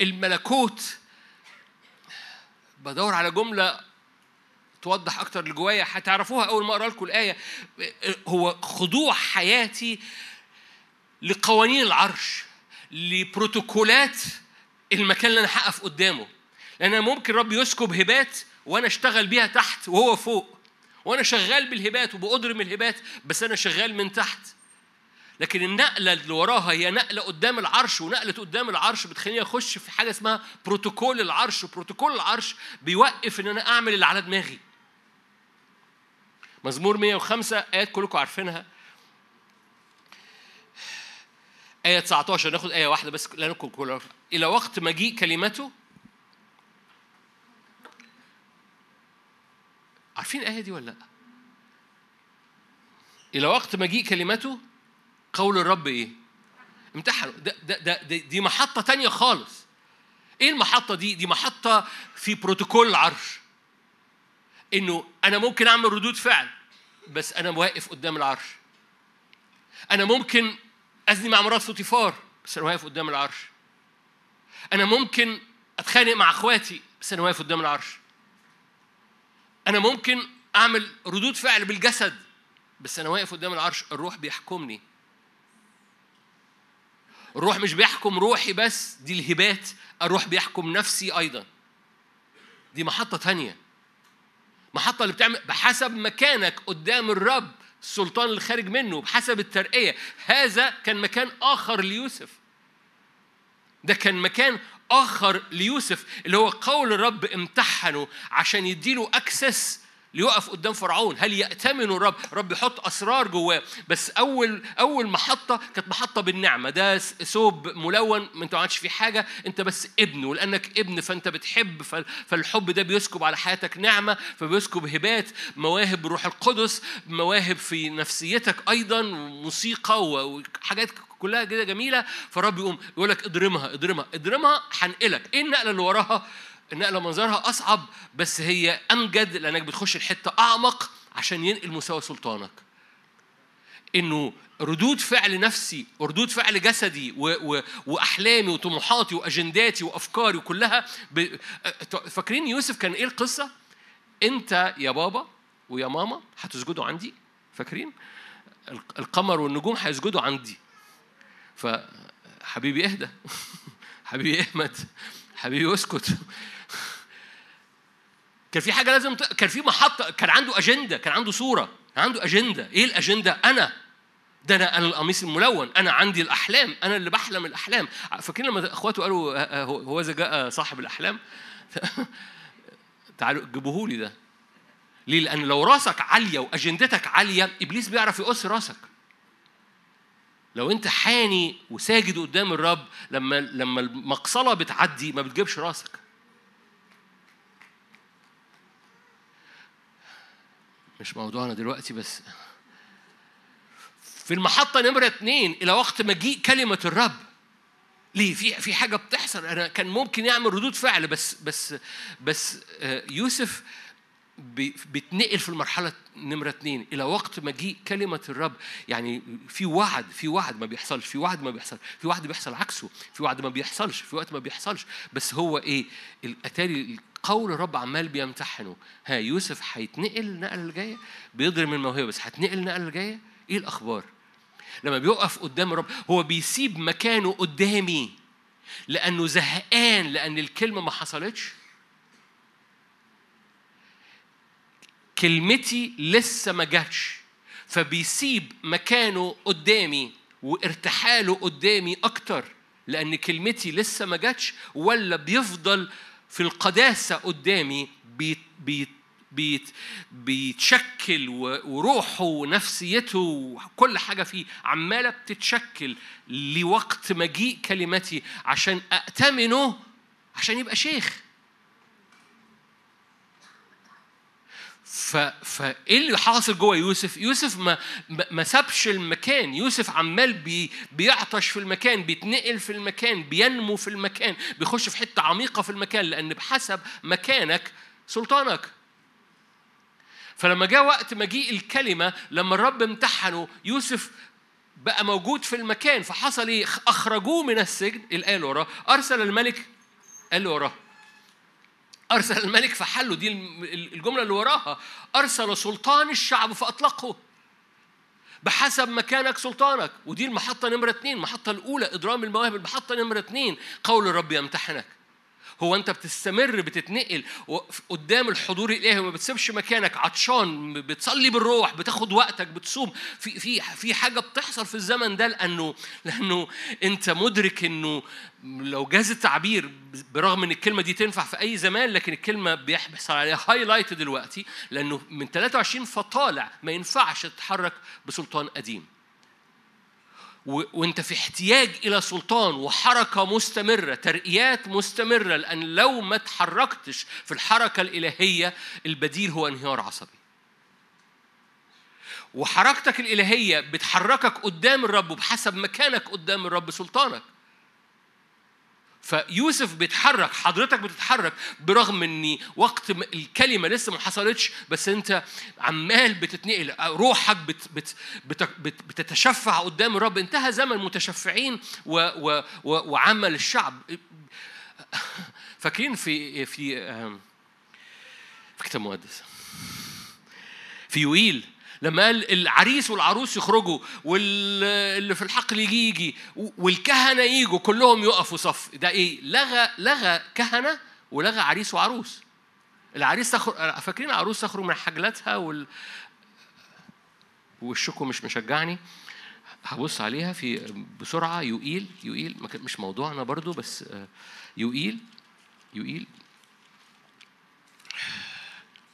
الملكوت. بدور على جملة توضح أكتر اللي جوايا هتعرفوها أول ما أقرأ لكم الآية. هو خضوع حياتي لقوانين العرش لبروتوكولات المكان اللي أنا هقف قدامه. لأن ممكن رب يسكب هبات وأنا أشتغل بيها تحت وهو فوق وأنا شغال بالهبات وبأضرم الهبات بس أنا شغال من تحت. لكن النقلة اللي وراها هي نقلة قدام العرش ونقلة قدام العرش بتخليني أخش في حاجة اسمها بروتوكول العرش. وبروتوكول العرش بيوقف إن أنا أعمل اللي على دماغي. مزمور 105 آيات كلكم عارفينها. آية 19 ناخد آية واحدة بس لأنكم كلها إلى وقت مجيء كلمته عارفين الآية دي ولا لأ؟ إلى وقت مجيء كلمته قول الرب إيه؟ امتحنوا ده ده ده دي محطة تانية خالص. إيه المحطة دي؟ دي محطة في بروتوكول العرش. إنه أنا ممكن أعمل ردود فعل بس أنا واقف قدام العرش. أنا ممكن أزني مع مرات فوتيفار بس أنا واقف قدام العرش. أنا ممكن أتخانق مع إخواتي بس أنا واقف قدام العرش. أنا ممكن أعمل ردود فعل بالجسد بس أنا واقف قدام العرش الروح بيحكمني. الروح مش بيحكم روحي بس دي الهبات الروح بيحكم نفسي أيضا دي محطة تانية محطة اللي بتعمل بحسب مكانك قدام الرب السلطان اللي خارج منه بحسب الترقية. هذا كان مكان آخر ليوسف. ده كان مكان آخر ليوسف اللي هو قول الرب امتحنه عشان يديله أكسس ليقف قدام فرعون. هل يأتمن الرب؟ رب يحط أسرار جواه. بس أول أول محطة كانت محطة بالنعمة. ده ثوب ملون ما أنت ما عادش فيه حاجة. أنت بس ابن ولأنك ابن فأنت بتحب فال- فالحب ده بيسكب على حياتك نعمة فبيسكب هبات. مواهب روح القدس مواهب في نفسيتك أيضا موسيقى و- وحاجات كلها كده جميلة. فالرب يقوم يقول لك اضرمها اضرمها اضرمها هنقلك. إيه النقلة اللي وراها؟ النقلة منظرها أصعب بس هي أمجد لأنك بتخش الحته أعمق عشان ينقل مستوى سلطانك. إنه ردود فعل نفسي وردود فعل جسدي و و وأحلامي وطموحاتي وأجنداتي وأفكاري وكلها ب... فاكرين يوسف كان إيه القصة؟ أنت يا بابا ويا ماما هتسجدوا عندي؟ فاكرين؟ القمر والنجوم هيسجدوا عندي. فحبيبي اهدى. [laughs] حبيبي احمد. حبيبي اسكت. كان في حاجة لازم ت... كان في محطة كان عنده أجندة كان عنده صورة كان عنده أجندة. إيه الأجندة؟ أنا. ده أنا أنا القميص الملون. أنا عندي الأحلام. أنا اللي بحلم الأحلام. فاكرين لما أخواته قالوا آه، آه، هو إذا جاء صاحب الأحلام؟ [laughs] تعالوا جيبوه لي ده. ليه؟ لأن لو راسك عالية وأجندتك عالية إبليس بيعرف يقص راسك. لو أنت حاني وساجد قدام الرب لما لما المقصلة بتعدي ما بتجيبش راسك. مش موضوعنا دلوقتي بس في المحطة نمرة اتنين إلى وقت مجيء كلمة الرب. ليه؟ في في حاجة بتحصل. أنا كان ممكن يعمل ردود فعل بس بس بس آه، يوسف بي- بيتنقل في المرحلة نمرة اتنين. إلى وقت مجيء كلمة الرب يعني في وعد في وعد ما بيحصلش في وعد ما بيحصل في وعد بيحصل عكسه في وعد ما بيحصلش في وقت ما بيحصلش. بس هو إيه؟ الأتاري قول الرب عمال بيمتحنه. ها يوسف هيتنقل النقلة اللي جاية؟ بيضرب الموهبة بس هتنقل النقلة اللي جاية؟ إيه الأخبار؟ لما بيقف قدام الرب هو بيسيب مكانه قدامي. لأنه زهقان لأن الكلمة ما حصلتش. كلمتي لسه ما جاتش. فبيسيب مكانه قدامي وارتحاله قدامي أكتر. لأن كلمتي لسه ما جاتش ولا بيفضل في القداسة قدامي بيت بيت بيت بيتشكل وروحه ونفسيته وكل حاجة فيه عمالة بتتشكل لوقت مجيء كلمتي عشان أأتمنه عشان يبقى شيخ. فايه اللي حاصل جوه يوسف؟ يوسف ما ما سابش المكان، يوسف عمال بي... بيعطش في المكان، بيتنقل في المكان، بينمو في المكان، بيخش في حتة عميقة في المكان لأن بحسب مكانك سلطانك. فلما جاء وقت مجيء الكلمة لما الرب امتحنه يوسف بقى موجود في المكان فحصل إيه؟ أخرجوه من السجن الآية اللي وراه، أرسل الملك قال وراه أرسل الملك فحله دي الجملة اللي وراها. أرسل سلطان الشعب فأطلقه. بحسب مكانك سلطانك. ودي المحطة نمرة اثنين المحطة الأولى إضرام المواهب المحطة نمرة اثنين قول الرب يمتحنك. هو انت بتستمر بتتنقل قدام الحضور الإلهي وما بتسيبش مكانك عطشان بتصلي بالروح بتاخد وقتك بتصوم. في في في حاجة بتحصل في الزمن ده لأنه لأنه أنت مدرك إنه لو جاز التعبير برغم إن الكلمة دي تنفع في أي زمان لكن الكلمة بيحصل عليها highlight دلوقتي لأنه من 23 فطالع ما ينفعش تتحرك بسلطان قديم. وانت في احتياج إلى سلطان وحركة مستمرة ترقيات مستمرة لأن لو ما تحركتش في الحركة الإلهية البديل هو انهيار عصبي. وحركتك الإلهية بتحركك قدام الرب وبحسب مكانك قدام الرب سلطانك. فيوسف بيتحرك حضرتك بتتحرك برغم إن وقت الكلمة لسه ما حصلتش بس أنت عمال بتتنقل روحك بت بت بت بت بتتشفع قدام الرب. انتهى زمن متشفعين و و و وعمل الشعب. [laughs] فاكرين في في في كتاب مقدس في يويل لما قال العريس والعروس يخرجوا واللي في الحقل يجي يجي والكهنة يجوا كلهم يقفوا صف. ده إيه؟ لغى لغى كهنة ولغى عريس وعروس. العريس تخرج فاكرين العروس تخرج من حجلتها وال وشكم مش مشجعني؟ هبص عليها في بسرعة يوئيل يوئيل مش موضوعنا برضو بس يوئيل يوئيل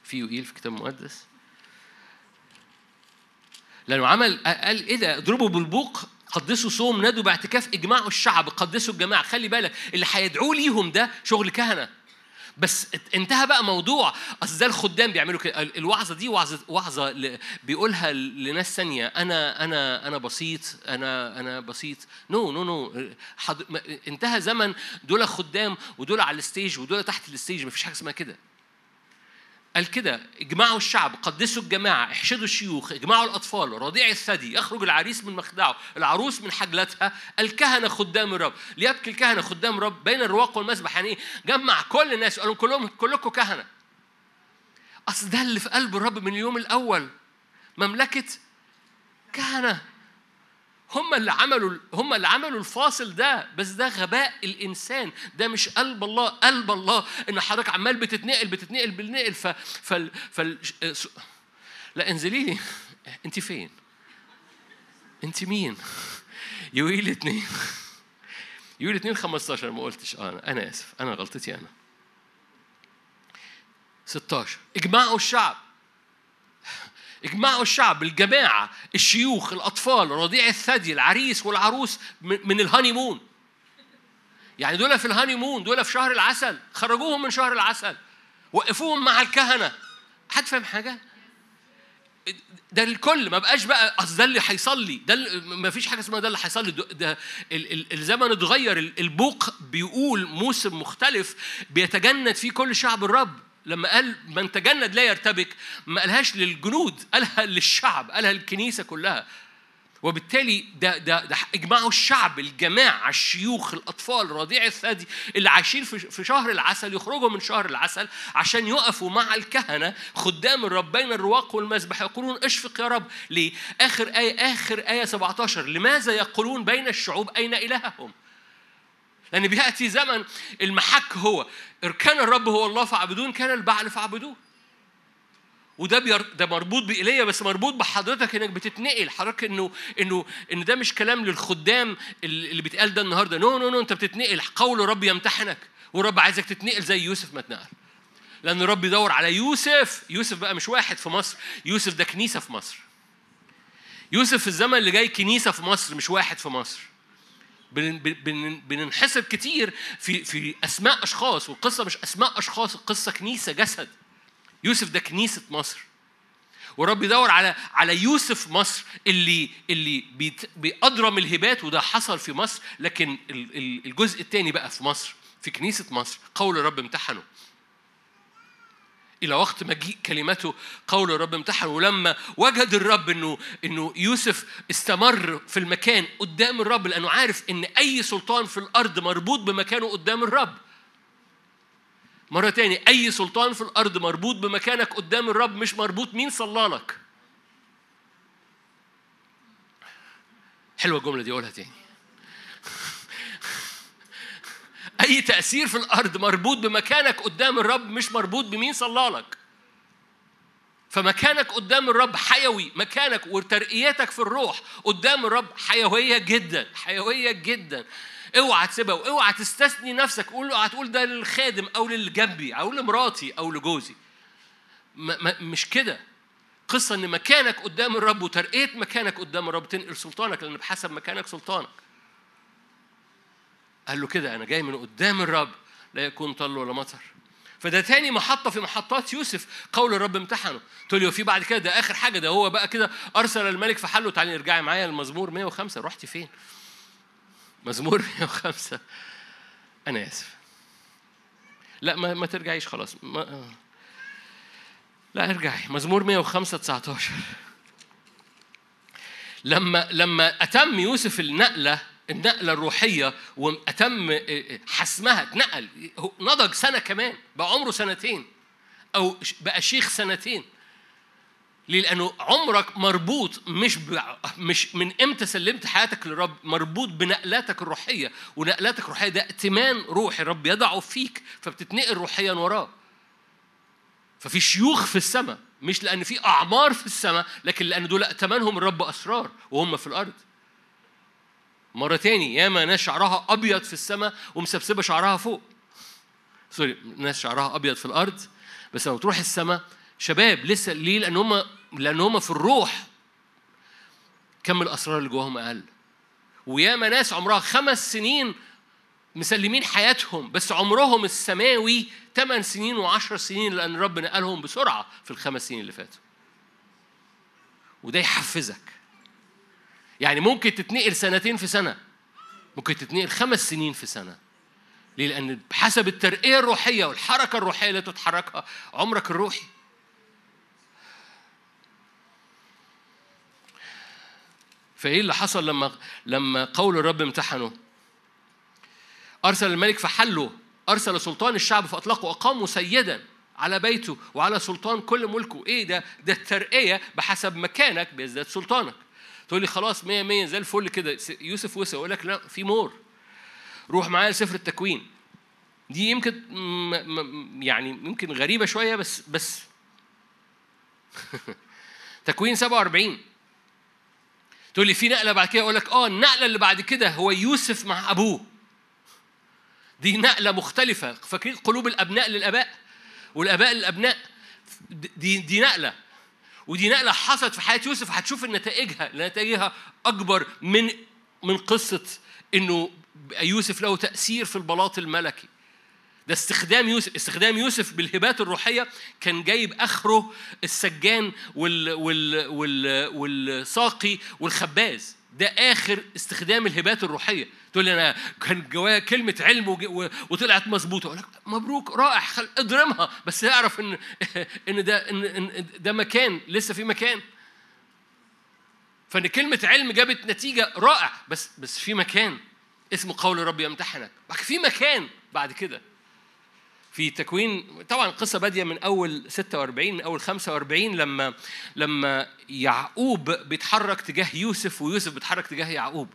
في يوئيل في كتاب مقدس. لأنه عمل قال إيه ده؟ اضربوا بالبوق قدسوا صوم نادوا باعتكاف اجمعوا الشعب قدسوا الجماعة. خلي بالك اللي هيدعوه ليهم ده شغل كهنة. بس انتهى بقى موضوع. أصل ده الخدام بيعملوا كده. الوعظة دي وعظه وعظة بيقولها لناس ثانية. أنا أنا أنا بسيط أنا أنا بسيط. no no no انتهى زمن دول خدام ودول على ال stage ودول تحت ال stage. مفيش حاجة اسمها كده. قال كده اجمعوا الشعب قدسوا الجماعة احشدوا الشيوخ اجمعوا الأطفال رضيع الثدي يخرج العريس من مخدعه العروس من حجلتها الكهنة خدام الرب. ليبكي الكهنة خدام الرب بين الرواق والمذبح يعني إيه جمع كل الناس قالوا كلهم كلكم كهنة. أصل ده اللي في قلب الرب من اليوم الأول. مملكة كهنة. هم اللي عملوا هم اللي عملوا الفاصل ده بس ده غباء الإنسان. ده مش قلب الله قلب الله. إن حضرتك عمال بتتنقل بتتنقل بالنقل ف فال فال لا انزلي لي. [laughs] انت فين؟ انت مين؟ [laughs] يويل اتنين. [laughs] يويل اتنين 15 ما قلتش. أنا أنا آسف. أنا غلطتي أنا. 16 اجمعوا الشعب. اجمعوا الشعب الجماعة الشيوخ الأطفال رضيع الثدي العريس والعروس من ال honeymoon يعني دول في ال honeymoon دول في شهر العسل. خرجوهم من شهر العسل. وقفوهم مع الكهنة. حد فاهم حاجة؟ ده الكل. ما بقاش بقى أصل ده اللي هيصلي. ده ما فيش حاجة اسمها ده اللي هيصلي. ده الزمن اتغير. البوق بيقول موسم مختلف بيتجند فيه كل شعب الرب. لما قال من تجند لا يرتبك ما قالهاش للجنود قالها للشعب قالها للكنيسة كلها وبالتالي ده ده ده اجمعوا الشعب الجماعة الشيوخ الأطفال رضيع الثدي اللي عايشين في شهر العسل يخرجوا من شهر العسل عشان يقفوا مع الكهنة خدام الرب بين الرواق والمذبح يقولون اشفق يا رب ليه؟ آخر آية آخر آية 17 لماذا يقولون بين الشعوب أين إلههم؟ لأن بيأتي زمن المحك هو. كان الرب هو الله فاعبدوه كان البعل فاعبدوه. وده بير... ده مربوط بإيليا بس مربوط بحضرتك إنك بتتنقل. حضرتك انه انه إن ده مش كلام للخدام اللي بيتقال ده النهارده. no no no أنت بتتنقل. قول الرب يمتحنك. والرب عايزك تتنقل زي يوسف ما اتنقل. لأن الرب يدور على يوسف. يوسف بقى مش واحد في مصر. يوسف ده كنيسة في مصر. يوسف في الزمن اللي جاي كنيسة في مصر مش واحد في مصر. بننحسب كتير في في أسماء أشخاص والقصة مش أسماء أشخاص القصة كنيسة جسد. يوسف ده كنيسة مصر. ورب يدور على على يوسف مصر اللي اللي بيأضرم الهبات وده حصل في مصر لكن ال- ال- الجزء الثاني بقى في مصر في كنيسة مصر قول الرب امتحنه. إلى وقت مجيء كلمته قول الرب امتحن ولما وجد الرب إنه إنه يوسف استمر في المكان قدام الرب لأنه عارف إن أي سلطان في الأرض مربوط بمكانه قدام الرب. مرة تاني أي سلطان في الأرض مربوط بمكانك قدام الرب مش مربوط مين صلى لك. حلوة الجملة دي أقولها تاني. أي تأثير في الأرض مربوط بمكانك قدام الرب مش مربوط بمين صلى لك. فمكانك قدام الرب حيوي، مكانك وترقيتك في الروح قدام الرب حيوية جدا، حيوية جدا. اوعى تسيبها واوعى تستثني نفسك، قول اوعى تقول ده للخادم أو للي جنبي أو لمراتي أو لجوزي. ما ما مش كده. قصة إن مكانك قدام الرب وترقية مكانك قدام الرب تنقل سلطانك لأن بحسب مكانك سلطانك. قال له كده أنا جاي من قدام الرب لا يكون طل ولا مطر. فده تاني محطة في محطات يوسف قول الرب امتحنه. تقول لي وفي بعد كده ده آخر حاجة ده هو بقى كده أرسل الملك فحله تعالي ارجعي معايا المزمور 105 رحتي فين؟ مزمور 105 أنا آسف. لا ما, ما ترجعيش خلاص. ما لا ارجعي. مزمور 105 19 لما لما أتم يوسف النقلة النقلة الروحية وأتم حسمها اتنقل. نضج سنة كمان بقى عمره سنتين أو بقى شيخ سنتين. ليه؟ لأنه عمرك مربوط مش ب... مش من إمتى سلمت حياتك للرب مربوط بنقلاتك الروحية. ونقلاتك الروحية ده ائتمان روحي الرب يضعه فيك فبتتنقل روحيا وراه. ففي شيوخ في السماء مش لأن في أعمار في السماء لكن لأن دول ائتمنهم الرب أسرار وهم في الأرض. مرة تاني ياما ناس شعرها أبيض في السماء ومسبسبة شعرها فوق. سوري ناس شعرها أبيض في الأرض بس لما تروح السماء شباب لسه ليه؟ لأن هم لأن هم في الروح. كم الأسرار اللي جواهم أقل. وياما ناس عمرها خمس سنين مسلمين حياتهم بس عمرهم السماوي ثمان سنين وعشر سنين لأن الرب نقلهم بسرعة في الخمس سنين اللي فاتوا. وده يحفزك. يعني ممكن تتنقل سنتين في سنة. ممكن تتنقل خمس سنين في سنة. ليه؟ لأن بحسب الترقية الروحية والحركة الروحية اللي تتحركها عمرك الروحي. فإيه اللي حصل لما لما قول الرب امتحنه؟ أرسل الملك فحله. أرسل سلطان الشعب فأطلقه. أقامه سيدا على بيته وعلى سلطان كل ملكه. إيه ده؟ ده الترقية بحسب مكانك بيزداد سلطانك. تقول لي خلاص مية مية زي الفل كده. يوسف وسع يقول لك لا في مور. روح معايا لسفر التكوين. دي يمكن يعني يمكن غريبة شوية بس بس. [laughs] تكوين 47 تقول لي في نقلة بعد كده؟ أقول لك آه النقلة اللي بعد كده هو يوسف مع أبوه. دي نقلة مختلفة. فاكرين قلوب الأبناء للآباء؟ والآباء للأبناء دي دي نقلة. ودي نقلة حصلت في حياة يوسف هتشوف نتائجها. نتائجها أكبر من من قصة إنه يوسف له تأثير في البلاط الملكي. ده استخدام يوسف استخدام يوسف بالهبات الروحية كان جايب آخره السجان وال وال والساقي والخباز. ده آخر استخدام الهبات الروحية. تقول لي أنا كان جوايا كلمة علم وطلعت مظبوطة. أقول لك مبروك رائع خل... اضرمها. بس أعرف إن [laughs] إن ده إن إن ده مكان لسه في مكان. فإن كلمة علم جابت نتيجة رائع. بس بس في مكان. اسمه قول الرب يمتحنك. في مكان بعد كده. في تكوين طبعا القصة بادية من أول 46 من أول 45 لما لما يعقوب بيتحرك تجاه يوسف ويوسف بيتحرك تجاه يعقوب.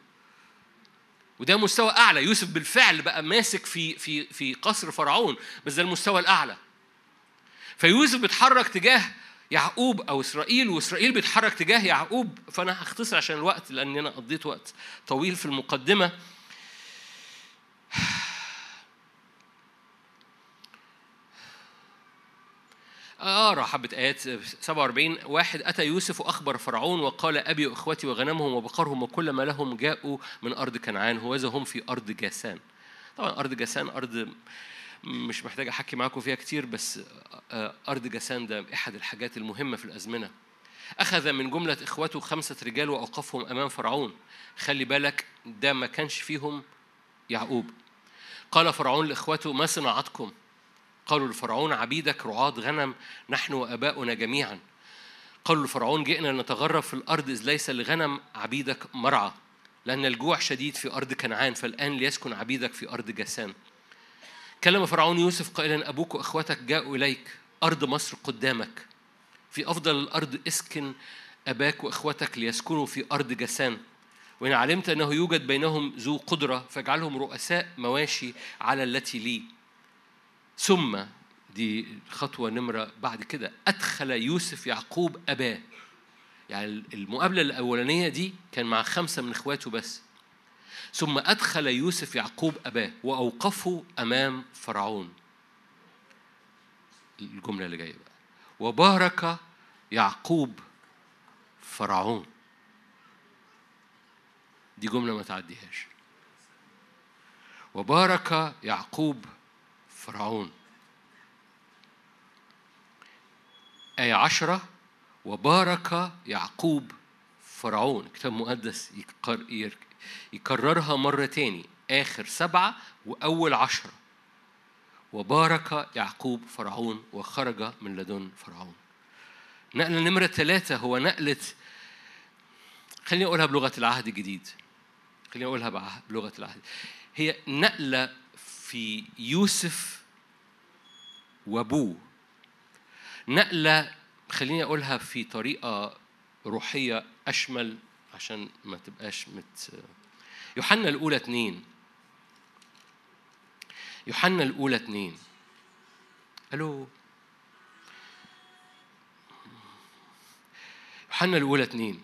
وده مستوى أعلى. يوسف بالفعل بقى ماسك في في في قصر فرعون بس ده المستوى الأعلى. فيوسف بيتحرك تجاه يعقوب أو إسرائيل وإسرائيل بيتحرك تجاه يعقوب. فأنا هختصر عشان الوقت لأن أنا قضيت وقت طويل في المقدمة. أقرأ حبة آيات 47 واحد أتى يوسف وأخبر فرعون وقال أبي وإخوتي وغنمهم وبقرهم وكل ما لهم جاءوا من أرض كنعان. هوذا هم في أرض جاسان. طبعا أرض جاسان أرض مش محتاج أحكي معاكم فيها كتير بس أرض جاسان ده أحد الحاجات المهمة في الأزمنة. أخذ من جملة إخوته خمسة رجال وأوقفهم أمام فرعون. خلي بالك ده ما كانش فيهم يعقوب. قال فرعون لإخوته ما صناعتكم؟ قالوا لفرعون عبيدك رعاة غنم نحن وآباؤنا جميعا. قالوا لفرعون جئنا نتغرب في الأرض إذ ليس لغنم عبيدك مرعى لأن الجوع شديد في أرض كنعان فالآن ليسكن عبيدك في أرض جسان كلم فرعون يوسف قائلا أبوك وأخوتك جاءوا إليك أرض مصر قدامك. في أفضل الأرض اسكن أباك وإخوتك ليسكنوا في أرض جسان وإن علمت أنه يوجد بينهم ذو قدرة فاجعلهم رؤساء مواشي على التي لي. ثم دي خطوة نمرة بعد كده أدخل يوسف يعقوب أباه. يعني المقابلة الأولانية دي كان مع خمسة من إخواته بس. ثم أدخل يوسف يعقوب أباه وأوقفه أمام فرعون. الجملة اللي جاية بقى. وبارك يعقوب فرعون. دي جملة ما تعديهاش. وبارك يعقوب فرعون. آية عشرة وبارك يعقوب فرعون. كتاب مقدس يكررها مرة تاني آخر سبعة وأول عشرة. وبارك يعقوب فرعون وخرج من لدن فرعون. نقلة نمرة ثلاثة هو نقلة خليني أقولها بلغة العهد الجديد. خليني أقولها بلغة العهد. هي نقلة في يوسف وأبوه. نقلة خليني أقولها في طريقة روحية أشمل عشان ما تبقاش مت. يوحنا الأولى اتنين. يوحنا الأولى اتنين. ألو. يوحنا الأولى اتنين.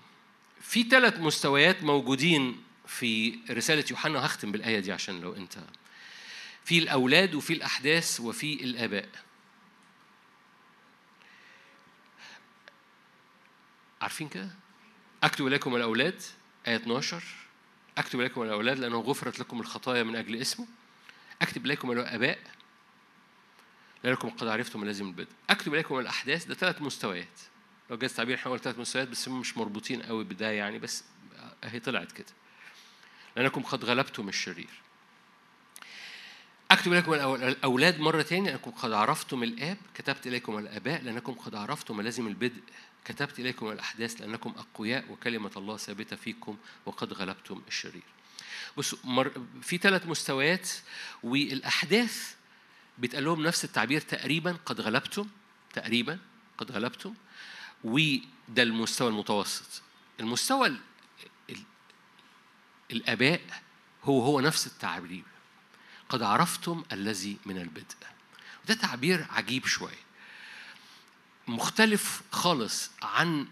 في ثلاث مستويات موجودين في رسالة يوحنا هختم بالآية دي عشان لو أنت في الأولاد وفي الأحداث وفي الآباء. عارفين كده؟ أكتب إليكم الأولاد آية 12 أكتب إليكم الأولاد لأنه غفرت لكم الخطايا من أجل اسمه. أكتب إليكم الآباء لأنكم قد عرفتم لازم البدء. أكتب إليكم الأحداث ده ثلاث مستويات. لو جاز تعبير إحنا قلنا ثلاث مستويات بس هم مش مربوطين قوي بداية يعني بس هي طلعت كده. لأنكم قد غلبتم الشرير. أكتب إليكم الأولاد مرة تانية لأنكم قد عرفتم الآب كتبت إليكم الآباء لأنكم قد عرفتم لازم البدء. كتبت إليكم الأحداث لأنكم أقوياء وكلمة الله ثابتة فيكم وقد غلبتم الشرير. بصوا مر... في ثلاث مستويات والأحداث بيتقال لهم نفس التعبير تقريبا قد غلبتم تقريبا قد غلبتم. وده المستوى المتوسط. المستوى ال... ال... الآباء هو هو نفس التعبير. قد عرفتم الذي من البدء. وده تعبير عجيب شوية. مختلف خالص عن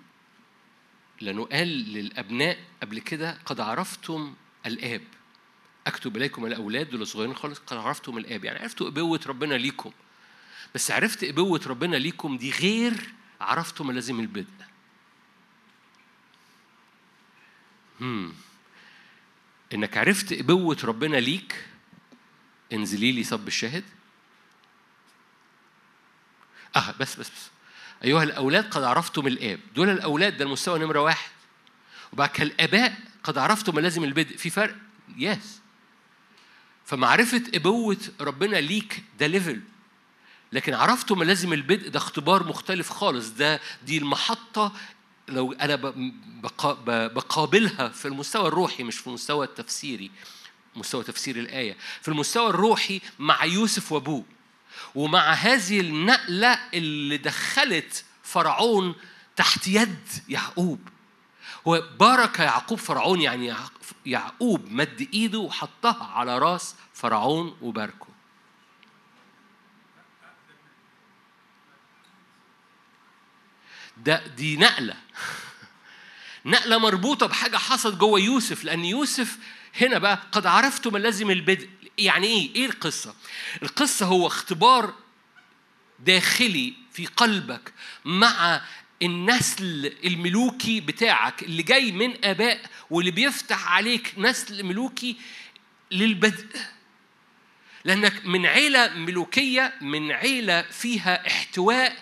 لأنه قال للأبناء قبل كده قد عرفتم الآب. أكتب إليكم الأولاد دول صغيرين خالص قد عرفتم الآب. يعني عرفتوا إبوة ربنا ليكم. بس عرفت إبوة ربنا ليكم دي غير عرفتم لازم البدء. هم. إنك عرفت إبوة ربنا ليك انزلي لي صب الشاهد. أه بس بس بس. أيها الأولاد قد عرفتم الآب. دول الأولاد ده المستوى نمرة واحد. وبعد كده الآباء قد عرفتم ملازم البدء. في فرق؟ yes فمعرفة أبوة ربنا ليك ده level لكن عرفتم ملازم البدء ده اختبار مختلف خالص. ده دي المحطة لو أنا بقابلها في المستوى الروحي مش في المستوى التفسيري. مستوى تفسير الآية. في المستوى الروحي مع يوسف وأبوه ومع هذه النقلة اللي دخلت فرعون تحت يد يعقوب. هو بارك يعقوب فرعون يعني يعقوب مد إيده وحطها على راس فرعون وباركه. ده دي نقلة. [laughs] نقلة مربوطة بحاجة حصلت جوه يوسف لأن يوسف هنا بقى قد عرفتم لازم البدء يعني إيه؟ إيه القصة؟ القصة هو اختبار داخلي في قلبك مع النسل الملوكي بتاعك اللي جاي من آباء واللي بيفتح عليك نسل ملوكي للبدء لأنك من عيلة ملوكية من عيلة فيها احتواء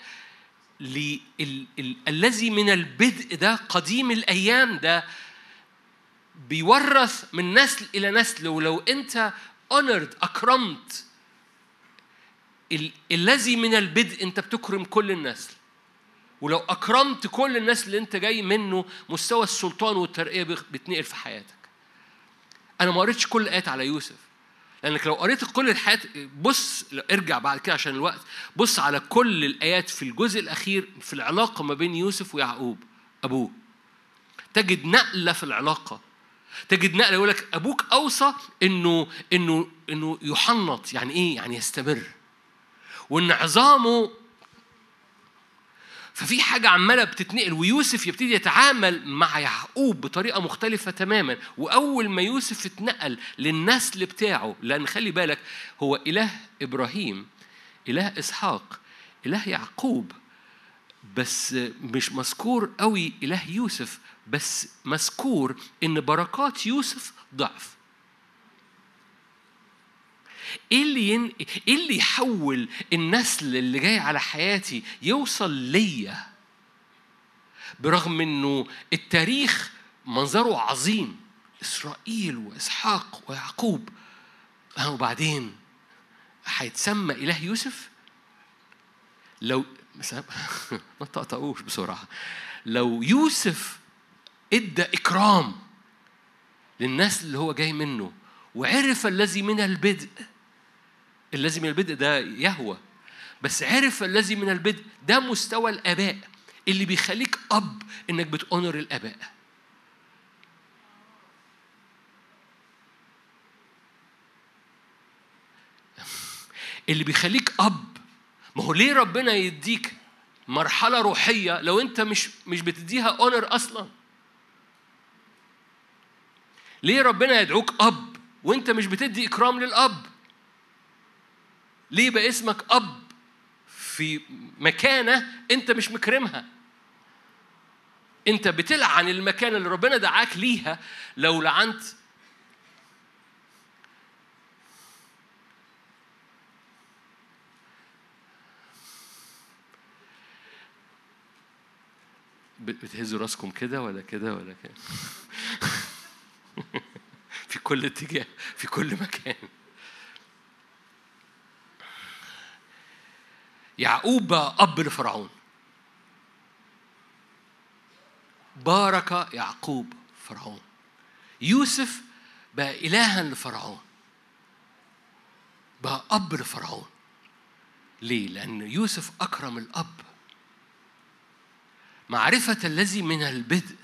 ل- ال- ال- الذي من البدء ده قديم الأيام ده بيورث من نسل إلى نسل ولو honored أكرمت. ال- الذي من البدء أنت بتكرم كل النسل. ولو أكرمت كل الناس اللي أنت جاي منه مستوى السلطان والترقية بيخ- بيتنقل في حياتك. أنا ما قريتش كل الآيات على يوسف. لأنك لو قريت كل الحياة بص ارجع بعد كده عشان الوقت. بص على كل الآيات في الجزء الأخير في العلاقة ما بين يوسف ويعقوب أبوه. تجد نقلة في العلاقة. تجد نقلة يقول لك أبوك أوصى إنه إنه إنه يحنط يعني إيه؟ يعني يستمر. وإن عظامه ففي حاجة عمالة بتتنقل ويوسف يبتدي يتعامل مع يعقوب بطريقة مختلفة تماما. وأول ما يوسف اتنقل للنسل بتاعه لأن خلي بالك هو إله إبراهيم إله إسحاق إله يعقوب بس مش مذكور قوي إله يوسف. بس مذكور إن بركات يوسف ضعف. إيه اللي ين... إيه اللي يحول النسل اللي جاي على حياتي يوصل ليا؟ برغم إنه التاريخ منظره عظيم إسرائيل وإسحاق ويعقوب. وبعدين هيتسمى إله يوسف؟ لو [laughs] ما تقطعوش بسرعة. لو يوسف إدى إكرام للناس اللي هو جاي منه وعرف الذي من البدء الذي من البدء ده يهوى بس عرف الذي من البدء ده مستوى الآباء اللي بيخليك أب إنك بتونر الآباء. اللي بيخليك أب ما هو ليه ربنا يديك مرحلة روحية لو أنت مش مش بتديها أونر أصلا؟ ليه ربنا يدعوك أب وأنت مش بتدي إكرام للأب؟ ليه بقى اسمك أب في مكانة أنت مش مكرمها؟ أنت بتلعن المكان اللي ربنا دعاك ليها لو لعنت بتهزوا راسكم كده ولا كده ولا كده؟ [laughs] [laughs] في كل اتجاه في كل مكان. يعقوب بقى أب لفرعون. بارك يعقوب فرعون. يوسف بقى إلها لفرعون. بقى أب لفرعون. ليه؟ لأن يوسف أكرم الأب. معرفة الذي من البدء.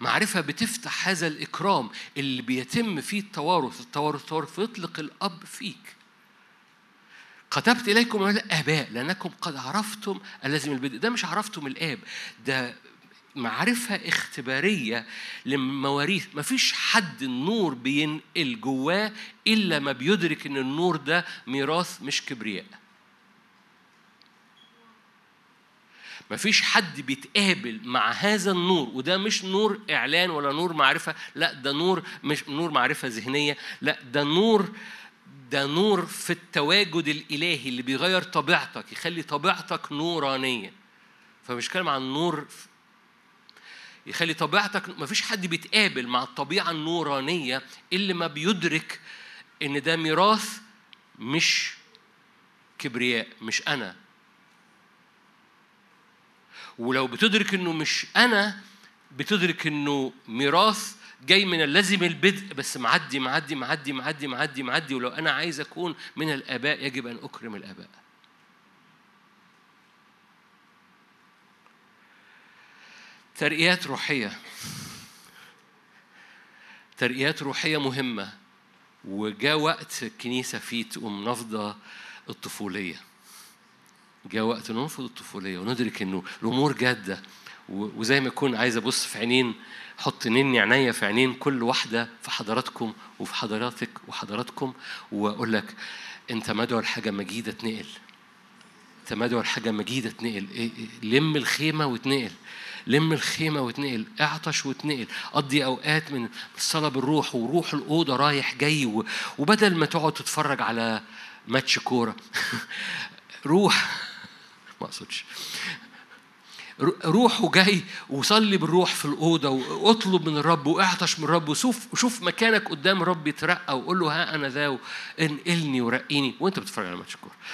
معرفة بتفتح هذا الإكرام اللي بيتم فيه التوارث التوارث التوارث فيطلق الأب فيك. كتبت إليكم الآباء لأنكم قد عرفتم الذي من البدء. ده مش عرفتم الآب ده معرفة اختبارية لمواريث. مفيش حد النور بينقل جواه إلا ما بيدرك إن النور ده ميراث مش كبرياء. مفيش حد بيتقابل مع هذا النور وده مش نور إعلان ولا نور معرفة لا ده نور مش نور معرفة ذهنية لا ده نور ده نور في التواجد الإلهي اللي بيغير طبيعتك يخلي طبيعتك نورانية. فمش كلام عن نور يخلي طبيعتك مفيش حد بيتقابل مع الطبيعة النورانية اللي ما بيدرك إن ده ميراث مش كبرياء مش أنا. ولو بتدرك إنه مش أنا بتدرك إنه ميراث جاي من الذي من البدء بس معدي معدي معدي معدي معدي معدي ولو أنا عايز أكون من الآباء يجب أن أكرم الآباء. ترقيات روحية. ترقيات روحية مهمة وجاء وقت الكنيسه فيه تقوم نافضه الطفولية. جاء وقت ننفض الطفولية وندرك إنه الأمور جادة وزي ما يكون عايز أبص في عينين حط نني عينيا في عينين كل واحدة في حضراتكم وفي حضراتك وحضراتكم وأقول لك أنت مدعو لحاجة مجيدة تنقل. أنت مدعو لحاجة مجيدة تنقل. إيه إيه لم الخيمة وتنقل. لم الخيمة وتنقل. اعطش وتنقل. قضي أوقات من الصلاة بالروح وروح الأوضة رايح جاي وبدل ما تقعد تتفرج على ماتش كورة. [laughs] روح ما أقصدش. روح وجاي وصلي بالروح في الأوضة واطلب من الرب واعطش من الرب وشوف شوف مكانك قدام الرب يترقى وقول له ها أنا ذا انقلني ورقيني. وأنت بتتفرج على ماتش الكورة. [laughs]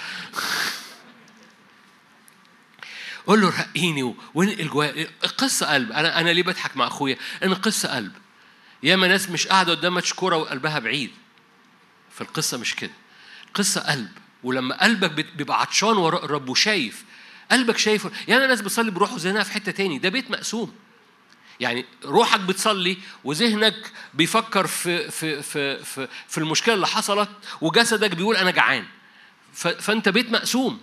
قول له رقيني وانقل جوايا. القصة قلب. أنا أنا ليه بضحك مع أخويا؟ القصة قلب. ياما ناس مش قاعدة قدام ماتش كورة وقلبها بعيد. فالقصة مش كده. القصة قلب. ولما قلبك بيبقى عطشان وراء الرب وشايف قلبك شايف يعني ناس بتصلي بروح وذهنها في حتة تاني. ده بيت مقسوم. يعني روحك بتصلي وذهنك بيفكر في في في في, في المشكلة اللي حصلت وجسدك بيقول أنا جعان. فأنت بيت مقسوم.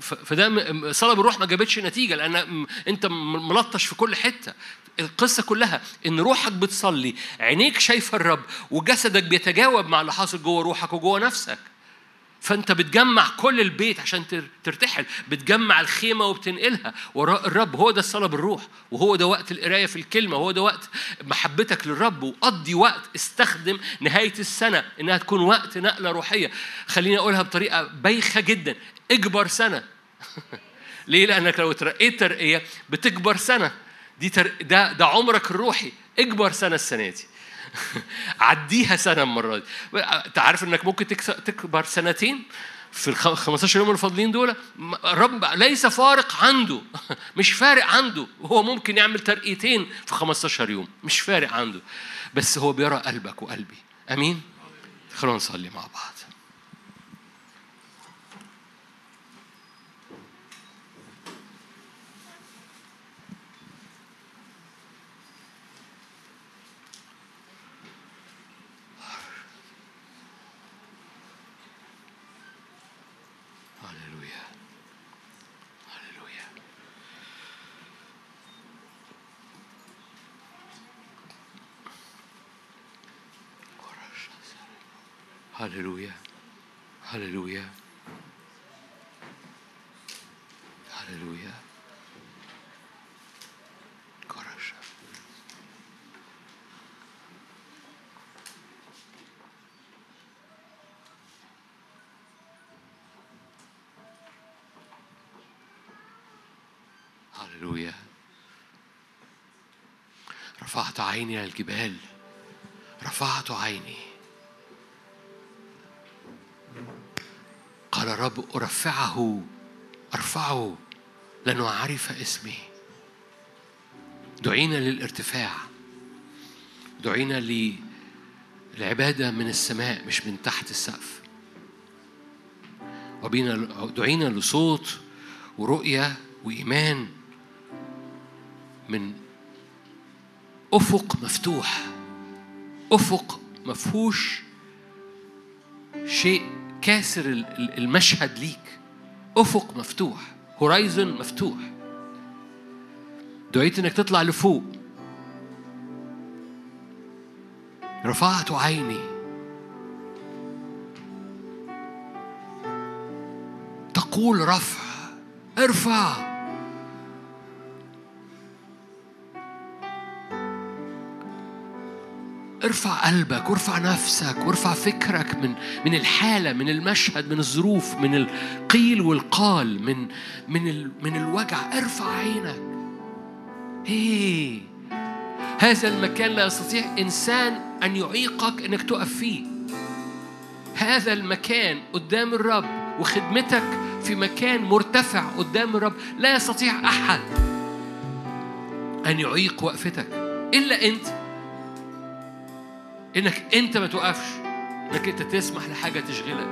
فده صلاة بالروح ما جابتش نتيجة لأن أنت ملطش في كل حتة. القصة كلها إن روحك بتصلي عينيك شايفة الرب وجسدك بيتجاوب مع اللي حاصل جوه روحك وجوه نفسك. فانت بتجمع كل البيت عشان ترتحل بتجمع الخيمة وبتنقلها. وراء الرب هو ده الصلاة بالروح وهو ده وقت القراية في الكلمة وهو ده وقت محبتك للرب. وقضي وقت استخدم نهاية السنة إنها تكون وقت نقلة روحية. خليني أقولها بطريقة بايخة جدا. اجبر سنة. [laughs] ليه؟ لأنك لو اترقيت ترقية بتكبر سنة. دي تر... ده ده عمرك الروحي. اكبر سنة السنة دي. [laughs] عديها سنة المرة دي. أنت عارف إنك ممكن تكبر سنتين؟ في ال 15 يوم الفاضلين دول الرب ليس فارق عنده. [laughs] مش فارق عنده. هو ممكن يعمل ترقيتين في 15 يوم. مش فارق عنده. بس هو بيرى قلبك وقلبي. آمين؟ خلونا نصلي مع بعض. هللويا هللويا هللويا هللويا رفعت عيني على الجبال. رفعت عيني. قال الرب أرفعه أرفعه لأنه عرف اسمي دعينا للارتفاع. دعينا للعبادة من السماء مش من تحت السقف. وبينا دعينا لصوت ورؤية وإيمان من أفق مفتوح. أفق مفهوش شيء كاسر المشهد ليك. أفق مفتوح هورايزون مفتوح. دعيت إنك تطلع لفوق. رفعت عيني. تقول رفع ارفع. ارفع قلبك وارفع نفسك وارفع فكرك من من الحالة من المشهد من الظروف من القيل والقال من من من الوجع. ارفع عينك. إيه. هذا المكان لا يستطيع إنسان أن يعيقك إنك تقف فيه. هذا المكان قدام الرب وخدمتك في مكان مرتفع قدام الرب لا يستطيع أحد أن يعيق وقفتك. إلا أنت. إنك أنت ما توقفش انك أنت تسمح لحاجة تشغلك.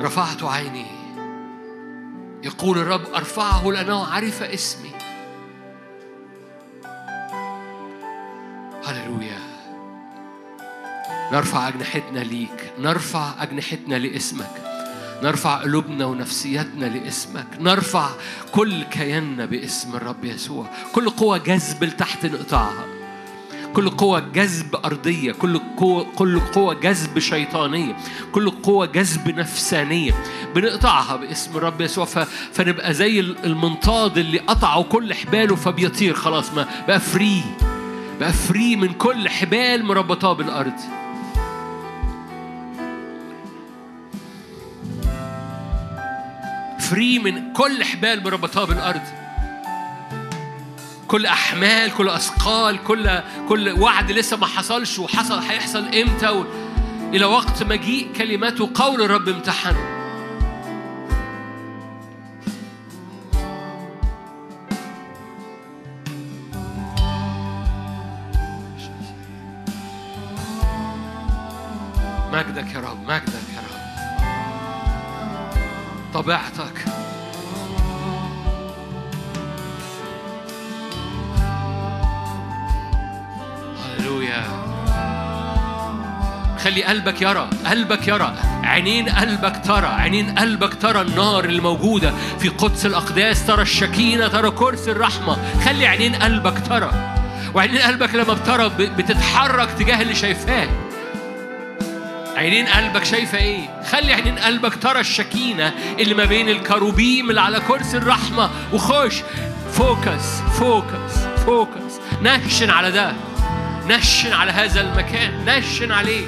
رفعت عيني. يقول الرب أرفعه لأنه عرف اسمي. هللويا. نرفع أجنحتنا ليك. نرفع أجنحتنا لاسمك. نرفع قلوبنا ونفسيتنا لاسمك. نرفع كل كياننا باسم الرب يسوع. كل قوة جذب لتحت نقطعها. كل قوة جذب أرضية كل قوة كل قوة جذب شيطانية كل قوة جذب نفسانية. بنقطعها باسم الرب يسوع فنبقى زي المنطاد اللي قطعوا كل حباله فبيطير. خلاص ما بقى فري بقى free من كل حبال مربطاه بالأرض. free من كل حبال مربطاه بالأرض. كل أحمال كل أثقال كل كل وعد لسه ما حصلش وحصل هيحصل إمتى؟ و... إلى وقت مجيء كلمته قول الرب امتحنه. مجدك يا رب مجدك يا رب. طبيعتك. هللويا. خلي قلبك يرى قلبك يرى. عينين قلبك ترى عينين قلبك ترى النار اللي موجودة في قدس الأقداس ترى الشكينة ترى كرسي الرحمة. خلي عينين قلبك ترى. وعينين قلبك لما بترى بتتحرك تجاه اللي شايفاه. عينين قلبك شايفة إيه؟ خلي عينين قلبك ترى الشكينة اللي ما بين الكروبيم اللي على كرسي الرحمة. وخش focus focus focus. نشن على ده. نشن على هذا المكان نشن عليه.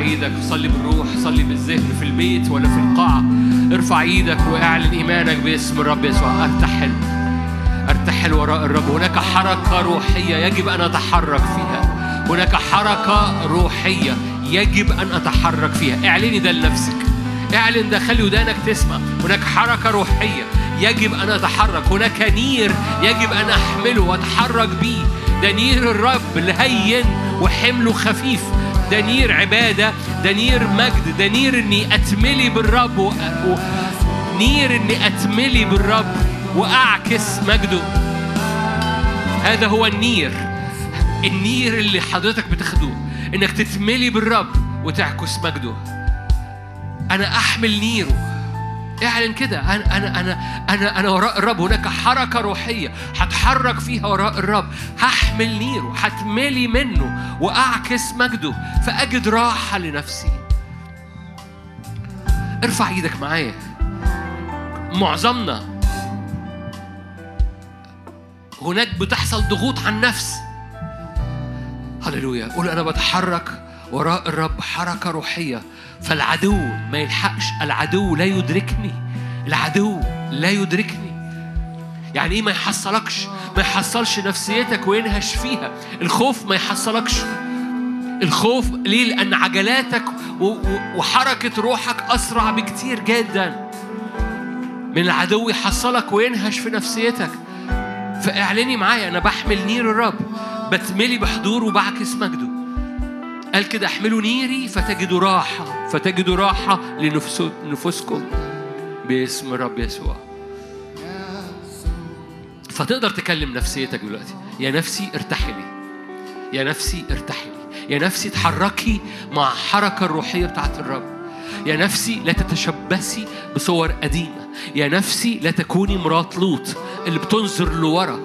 إيدك وصلي بالروح صلي بالذهن في البيت ولا في القاعة. ارفع إيدك واعلن إيمانك باسم الرب يسوع. أرتحل أرتحل وراء الرب. هناك حركة روحية يجب أن أتحرك فيها. هناك حركة روحية يجب أن أتحرك فيها. اعلني ده لنفسك. اعلن ده خلي ودانك تسمع. هناك حركة روحية يجب أن أتحرك. هناك نير يجب أن أحمله وأتحرك بيه. ده نير الرب الهين وحمله خفيف. ده نير عبادة ده نير مجد ده نير إني أتملي بالرب و... و... نير إني أتملي بالرب وأعكس مجده. هذا هو النير. النير اللي حضرتك بتاخده إنك تتملي بالرب وتعكس مجده. أنا أحمل نيره. اعلن كده. أنا أنا أنا أنا أنا وراء الرب هناك حركة روحية هتحرك فيها وراء الرب. هحمل نيره هتملي منه وأعكس مجده فأجد راحة لنفسي. ارفع إيدك معايا. معظمنا هناك بتحصل ضغوط على النفس. هللويا. قول أنا بتحرك وراء الرب حركة روحية. فالعدو ما يلحقش العدو لا يدركني العدو لا يدركني. يعني إيه ما يحصلكش؟ ما يحصلش نفسيتك وينهش فيها. الخوف ما يحصلكش. الخوف ليه؟ لأن عجلاتك وحركة روحك أسرع بكتير جدا. من العدو يحصلك وينهش في نفسيتك. فاعلني معايا أنا بحمل نير الرب. بتملي بحضور وبعكس مجده. قال كده احملوا نيري فتجدوا راحة فتجدوا راحة لنفوسكم باسم الرب يسوع. فتقدر تكلم نفسيتك دلوقتي يا نفسي ارتحلي يا نفسي ارتحلي يا نفسي اتحركي مع الحركة الروحية بتاعت الرب يا نفسي لا تتشبثي بصور قديمة يا نفسي لا تكوني مرات لوط اللي بتنظر لورا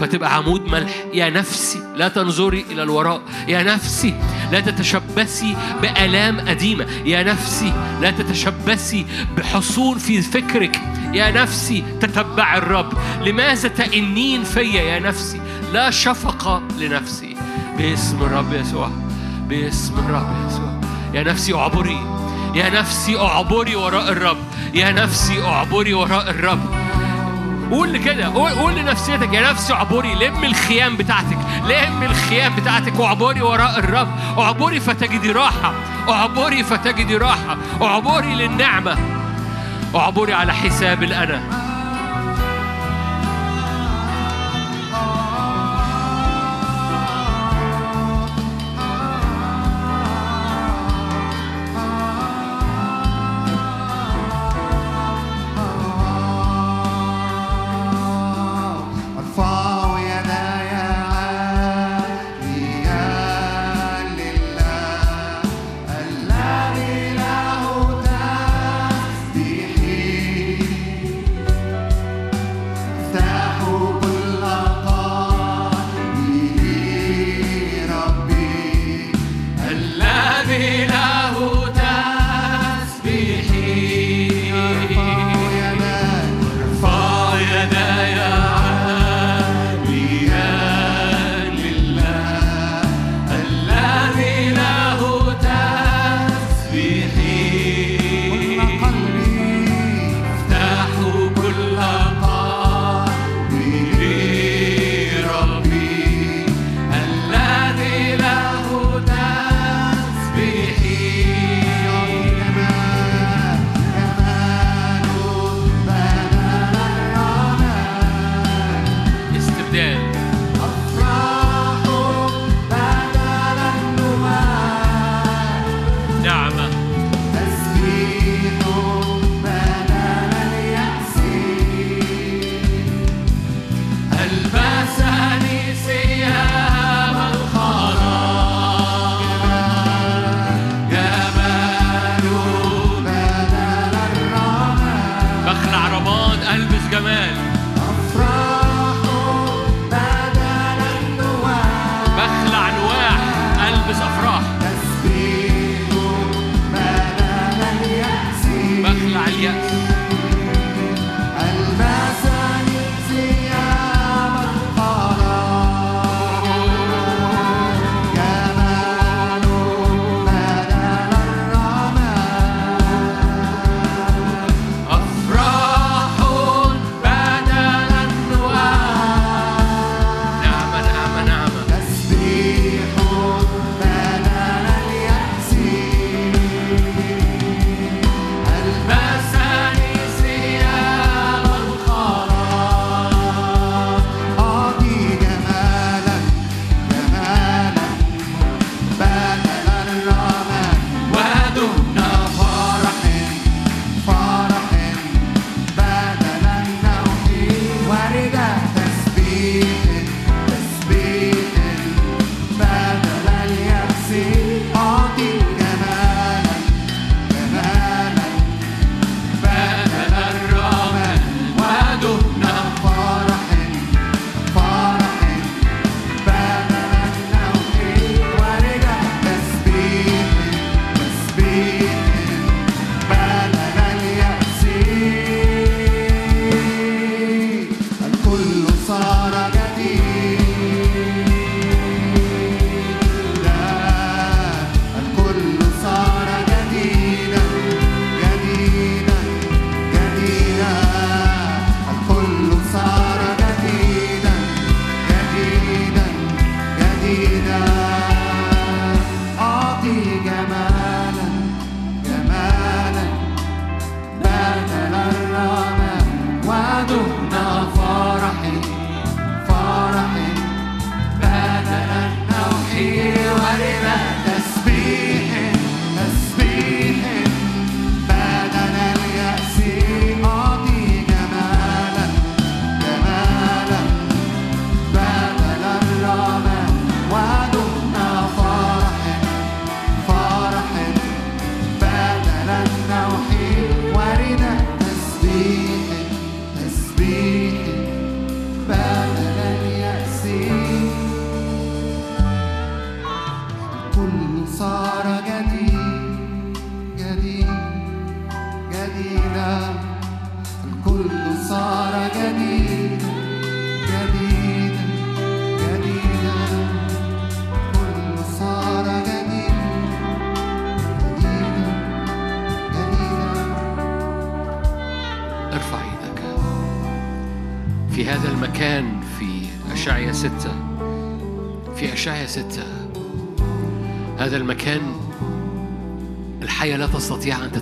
فتبقى عمود ملح. يا نفسي لا تنظري إلى الوراء. يا نفسي لا تتشبثي بآلام قديمة يا نفسي لا تتشبثي بحصول في فكرك. يا نفسي تتبع الرب. لماذا تئنين فيا يا نفسي؟ لا شفقة لنفسي. باسم الرب يسوع. باسم الرب يسوع. يا نفسي أعبري. يا نفسي أعبري وراء الرب. يا نفسي أعبري وراء الرب. قول كده قول, قول لنفسيتك يا نفسي اعبري لم الخيام بتاعتك لم الخيام بتاعتك واعبري وراء الرب اعبري فتجدي راحة اعبري فتجدي راحة اعبري للنعمة اعبري على حساب الأنا.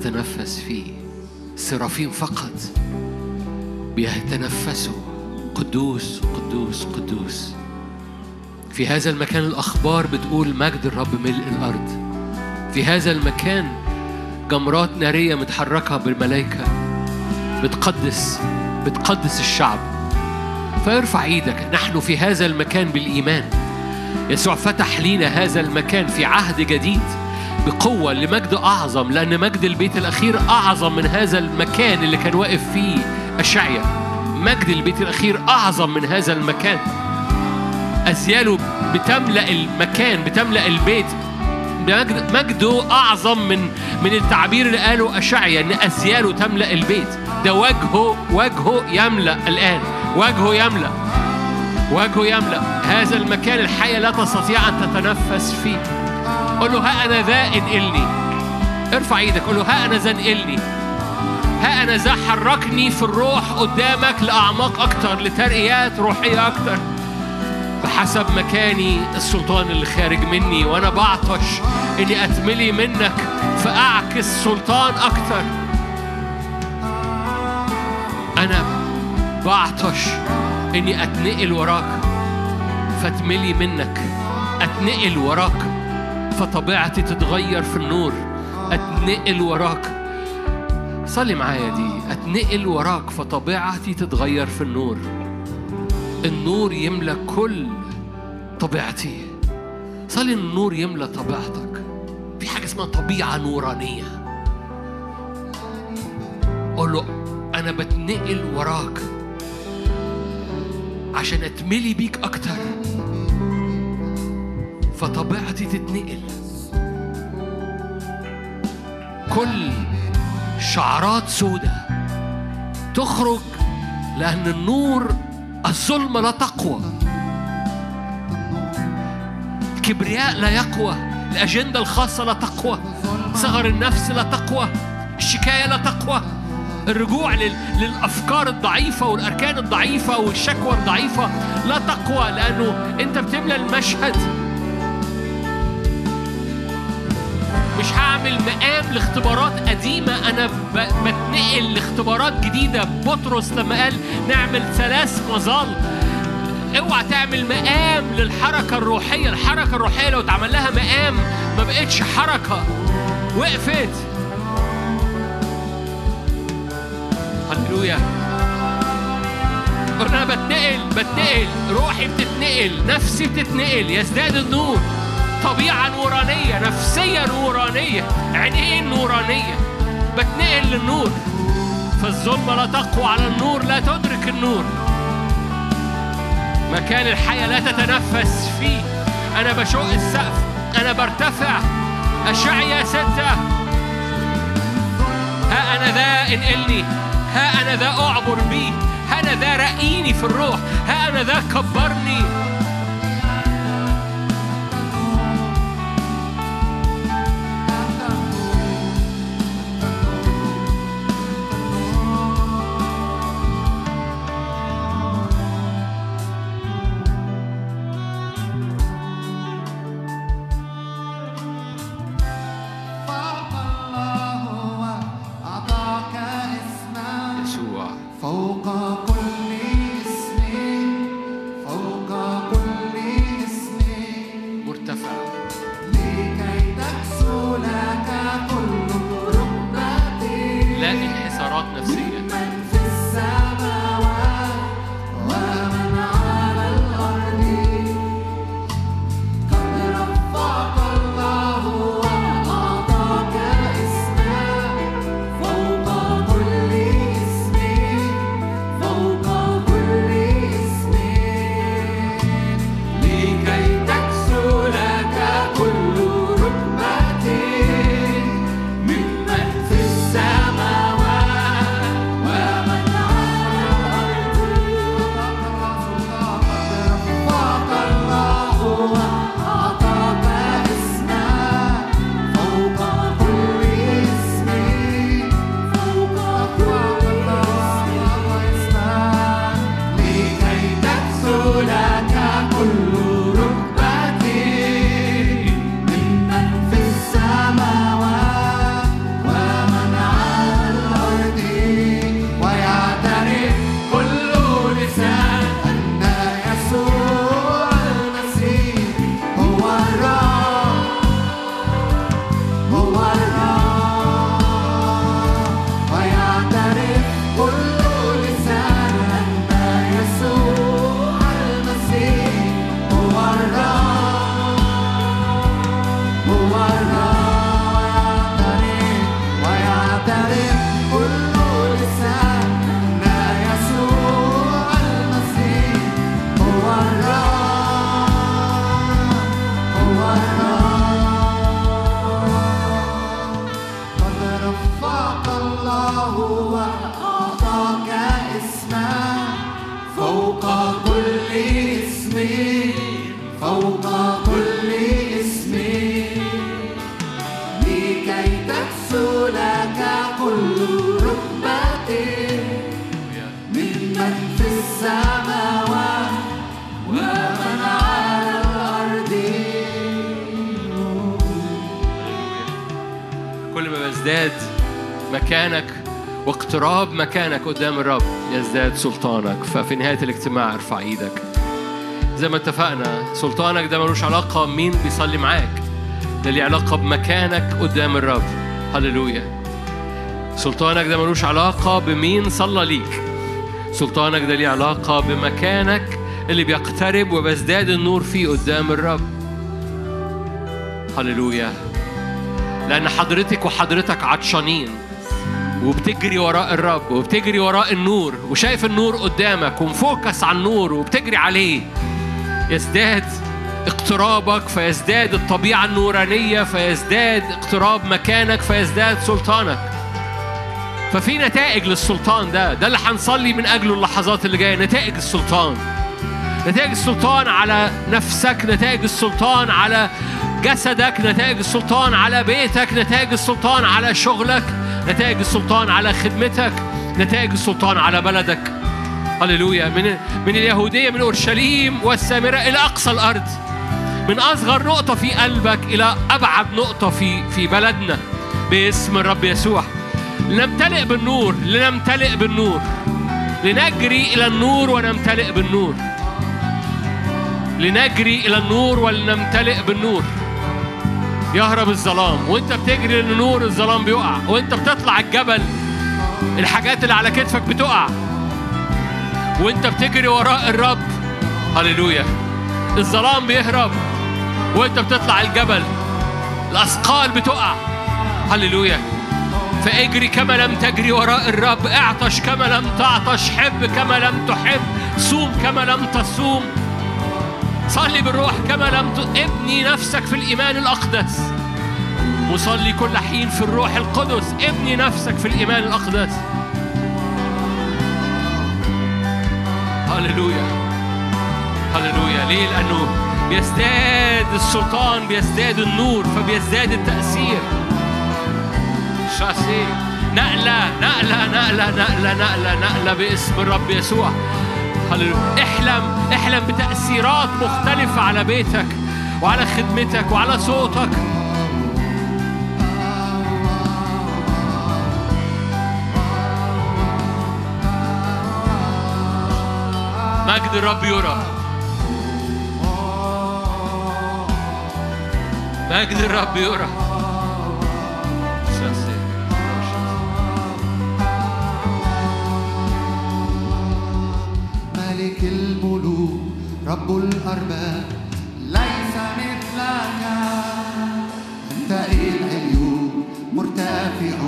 تتنفس فيه. السرافين فقط. بيتنفسوا قدوس قدوس قدوس. في هذا المكان الأخبار بتقول مجد الرب ملء الأرض. في هذا المكان جمرات نارية متحركة بالملائكة. بتقدس بتقدس الشعب. فارفع إيدك. نحن في هذا المكان بالإيمان. يسوع فتح لينا هذا المكان في عهد جديد. بقوة لمجد أعظم لأن مجد البيت الأخير أعظم من هذا المكان اللي كان واقف فيه أشعيا مجد البيت الأخير أعظم من هذا المكان. أزياله بتملأ المكان بتملأ البيت. مجد مجده أعظم من من التعبير اللي قاله أشعيا إن أزياله تملأ البيت. ده وجهه وجهه يملأ الآن. وجهه يملأ. وجهه يملأ. هذا المكان الحياة لا تستطيع أن تتنفس فيه. قل له ها أنا ذا انقلني ارفع إيدك قل له ها أنا ذا انقلني ها أنا ذا حركني في الروح قدامك لأعماق أكتر لترقيات روحية أكتر. بحسب مكاني السلطان اللي خارج مني وأنا بعطش إني أتملي منك فأعكس سلطان أكتر. أنا بعطش إني أتنقل وراك فاتملي منك أتنقل وراك فطبيعتي تتغير في النور؟ أتنقل وراك. صلي معايا دي أتنقل وراك فطبيعتي تتغير في النور. النور يملى كل طبيعتي. صلي النور يملى طبيعتك. في حاجة اسمها طبيعة نورانية. قول له أنا بتنقل وراك عشان أتملي بيك أكتر. فطبيعتي تتنقل. كل شعرات سودة تخرج لأن النور الظلمة لا تقوى. الكبرياء لا يقوى الأجندة الخاصة لا تقوى صغر النفس لا تقوى الشكاية لا تقوى. الرجوع لل... للأفكار الضعيفة والأركان الضعيفة والشكوى الضعيفة لا تقوى لأنه أنت بتملى المشهد مش هعمل مقام لاختبارات قديمة. أنا. بتنقل لاختبارات جديدة. بطرس لما قال نعمل ثلاث مظال اوعى تعمل مقام للحركة الروحية. الحركة الروحية لو اتعمل لها مقام ما بقتش حركة. وقفت. هللويا. أنا بتنقل بتنقل. روحي بتتنقل. نفسي بتتنقل. يزداد النور. طبيعة نورانية نفسية نورانية عينين نورانية. بتنقل للنور. فالظلمة لا تقوى على النور لا تدرك النور. مكان الحياة لا تتنفس فيه. أنا بشق السقف أنا برتفع. أشعيا ستة. ها أنا ذا انقلني. ها أنا ذا أعبر بي ها أنا ذا رقيني في الروح. ها أنا ذا كبرني. واقتراب مكانك قدام الرب يزداد سلطانك. ففي نهاية الاجتماع ارفع إيدك. زي ما اتفقنا سلطانك ده ملوش علاقة مين بيصلي معاك ده ليه علاقة بمكانك قدام الرب. هللويا. سلطانك ده ملوش علاقة بمين صلى ليك. سلطانك ده ليه علاقة بمكانك اللي بيقترب وبيزداد النور فيه قدام الرب. هللويا. لأن حضرتك وحضرتك عطشانين. وبتجري وراء الرب وبتجري وراء النور وشايف النور قدامك ومفوكس على النور وبتجري عليه. يزداد اقترابك فيزداد الطبيعة النورانية فيزداد اقتراب مكانك فيزداد سلطانك. ففي نتائج للسلطان ده ده اللي هنصلي من أجله اللحظات اللي جاية نتائج السلطان. نتائج السلطان على نفسك نتائج السلطان على جسدك نتائج السلطان على بيتك نتائج السلطان على شغلك. نتائج السلطان على خدمتك نتائج السلطان على بلدك. هللويا. من من اليهودية من أورشليم والسامرة إلى أقصى الأرض. من أصغر نقطة في قلبك إلى أبعد نقطة في في بلدنا. باسم الرب يسوع. لنمتلئ بالنور لنمتلئ بالنور. لنجري إلى النور ونمتلئ بالنور. لنجري إلى النور ولنمتلئ بالنور. يهرب الظلام وانت بتجري للنور الظلام بيقع وانت بتطلع الجبل الحاجات اللي على كتفك بتقع. وانت بتجري وراء الرب هللويا. الظلام بيهرب وانت بتطلع الجبل الأثقال بتقع. هللويا. فاجري كما لم تجري وراء الرب اعطش كما لم تعطش حب كما لم تحب صوم كما لم تصوم. صلي بالروح كما لم. ابني نفسك في الإيمان الأقدس. وصلي كل حين في الروح القدس. ابني نفسك في الإيمان الأقدس. هللويا. هللويا. ليه؟ لأنه بيزداد السلطان بيزداد النور فبيزداد التأثير. شاسي نقلة نقلة نقلة نقلة نقلة نقلة باسم الرب يسوع. هللويا احلم احلم بتأثيرات مختلفة على بيتك وعلى خدمتك وعلى صوتك. مجد الرب يرى. مجد الرب يرى. رب الأرباب ليس مثلك أنت العليون مرتفع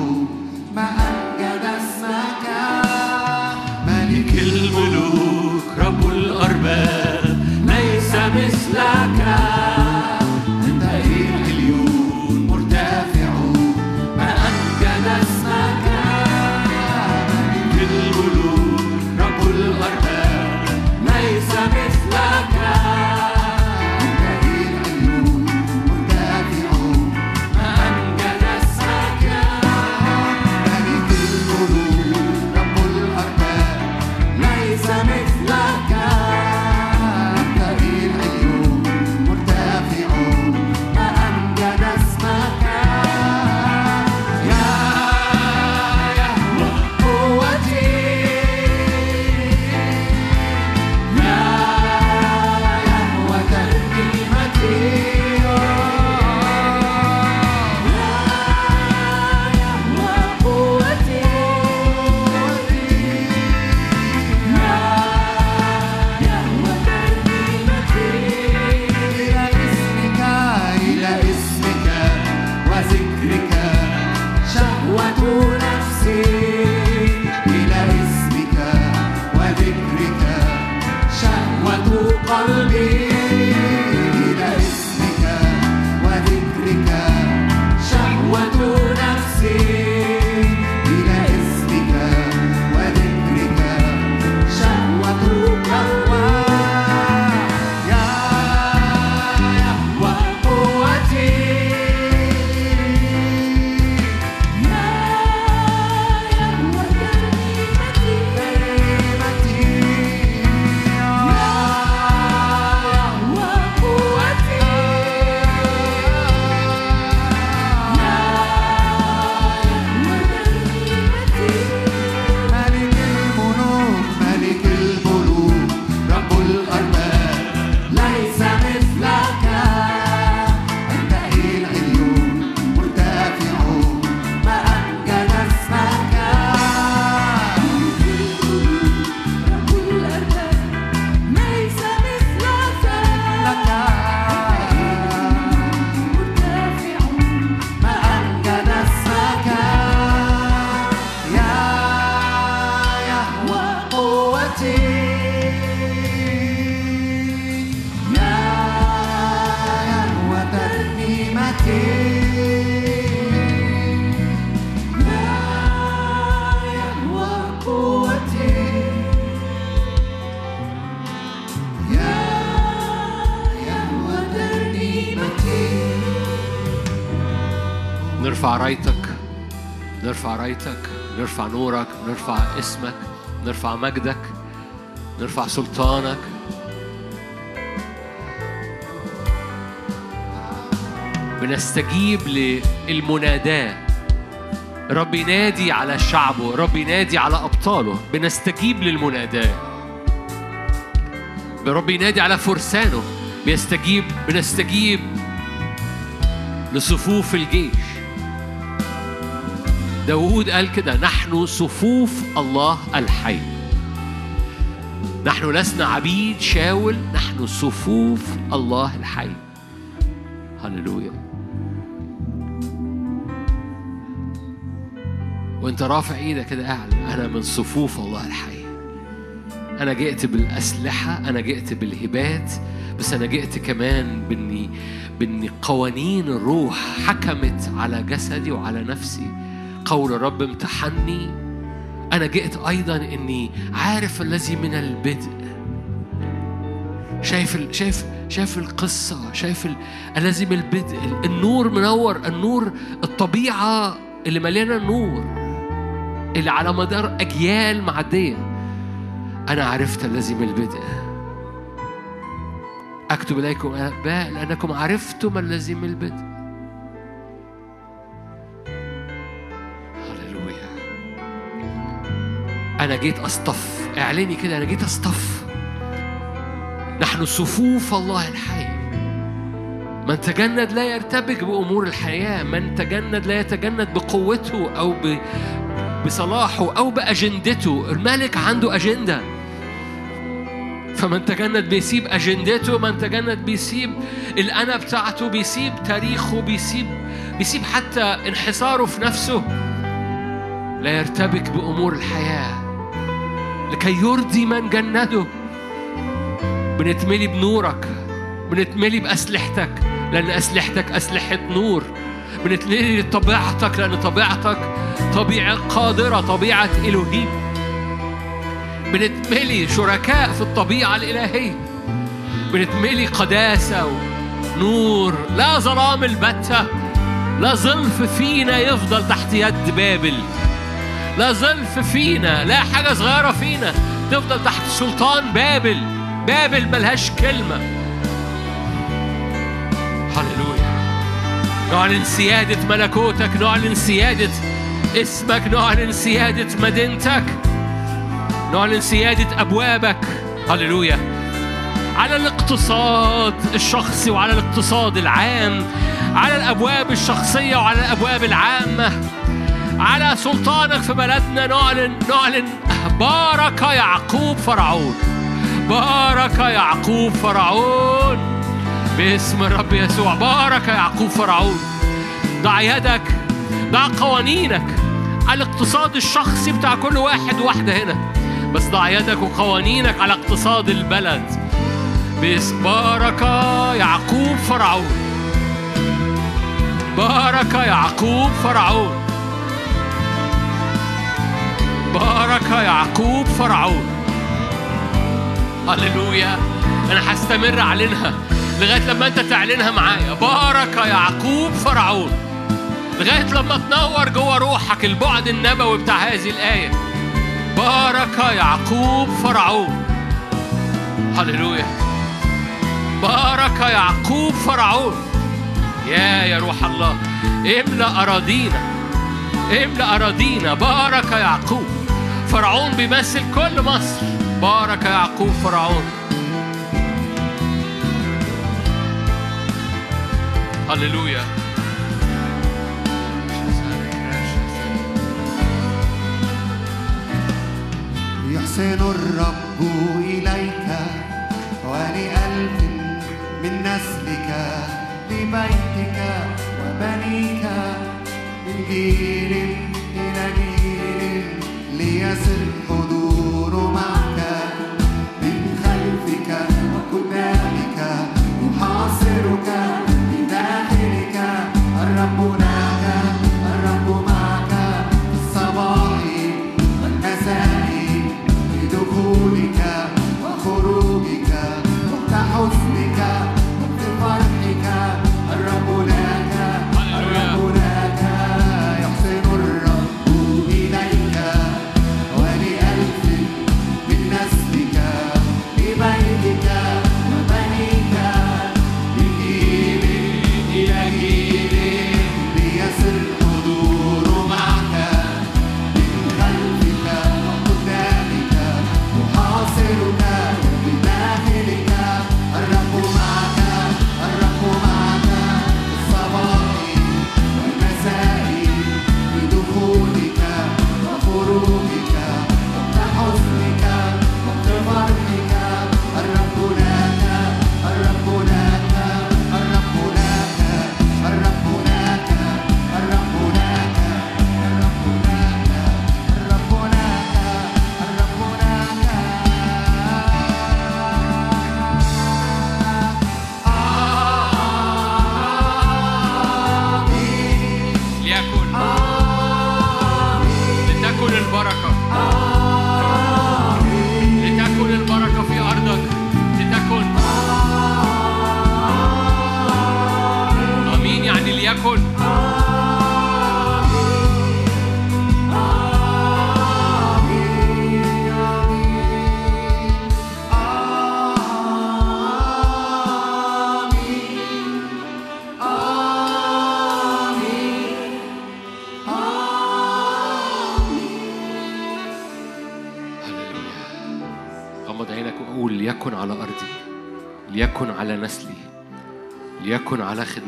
ما أمجد اسمك. ملك الملوك رب الأرباب ليس مثلك نورك نرفع اسمك نرفع مجدك نرفع سلطانك. بنستجيب للمناداة. رب ينادي على شعبه رب ينادي على أبطاله. بنستجيب للمناداة. رب ينادي على فرسانه. بيستجيب بنستجيب لصفوف الجيش. داود قال كده نحن صفوف الله الحي. نحن لسنا عبيد شاول نحن صفوف الله الحي. هللويا. وانت رافع إيدك كده اعلى أنا من صفوف الله الحي. أنا جئت بالاسلحة أنا جئت بالهبات بس أنا جئت كمان باني باني قوانين الروح حكمت على جسدي وعلى نفسي. قول الرب امتحني. أنا جئت أيضا إني عارف الذي من البدء. شايف ال... شايف شايف القصة شايف ال... الذي من البدء. النور منور النور الطبيعة اللي مليانة نور اللي على مدار أجيال معدية. أنا عرفت الذي من البدء. أكتب إليكم أباء لأنكم عرفتم الذي من البدء. أنا جيت أصطف. اعلني كده أنا جيت أصطف. نحن صفوف الله الحي. من تجند لا يرتبك بأمور الحياة. من تجند لا يتجند بقوته أو. بصلاحه أو بأجندته. الملك عنده أجندة. فمن تجند بيسيب أجندته من تجند بيسيب الأنا بتاعته بيسيب تاريخه بيسيب بيسيب حتى انحصاره في نفسه. لا يرتبك بأمور الحياة. لكي يرضي من جنده. بنتملي بنورك بنتملي بأسلحتك لأن أسلحتك أسلحة نور. بنتملي بطبيعتك لأن طبيعتك طبيعة قادرة طبيعة إلهيم بنتملي شركاء في الطبيعة الإلهية. بنتملي قداسة ونور. لا ظلام البتة لا ظلف فينا يفضل تحت يد بابل. لا ظلف فينا لا حاجة صغيرة فينا. تفضل تحت سلطان بابل. بابل ملهاش كلمة. هللويا. نعلن سيادة ملكوتك نعلن سيادة اسمك نعلن سيادة مدينتك نعلن سيادة أبوابك. هللويا. على الاقتصاد الشخصي وعلى الاقتصاد العام على الأبواب الشخصية وعلى الأبواب العامة. على سلطانك في بلدنا نعلن نعلن بارك يعقوب فرعون. بارك يعقوب فرعون. باسم الرب يسوع. بارك يعقوب فرعون. ضع يدك ضع قوانينك. الاقتصاد الشخصي بتاع كل واحد وواحدة هنا. بس ضع يدك وقوانينك على اقتصاد البلد. بس بارك يعقوب فرعون. بارك يعقوب فرعون. بارك يعقوب فرعون. هللويا. أنا هستمر اعلنها لغاية لما أنت تعلنها معايا. بارك يعقوب فرعون. لغاية لما تنور جوه روحك البعد النبوي بتاع هذه الآية. بارك يعقوب فرعون. هللويا. بارك يعقوب فرعون. يا يا روح الله. املأ أراضينا. املأ أراضينا. بارك يعقوب. فرعون بيمثل كل مصر. بارك يعقوب فرعون. هللويا. يحسن الرب إليك ولألف من نسلك لبيتك وبنيك من جيل إلى جيل. يسر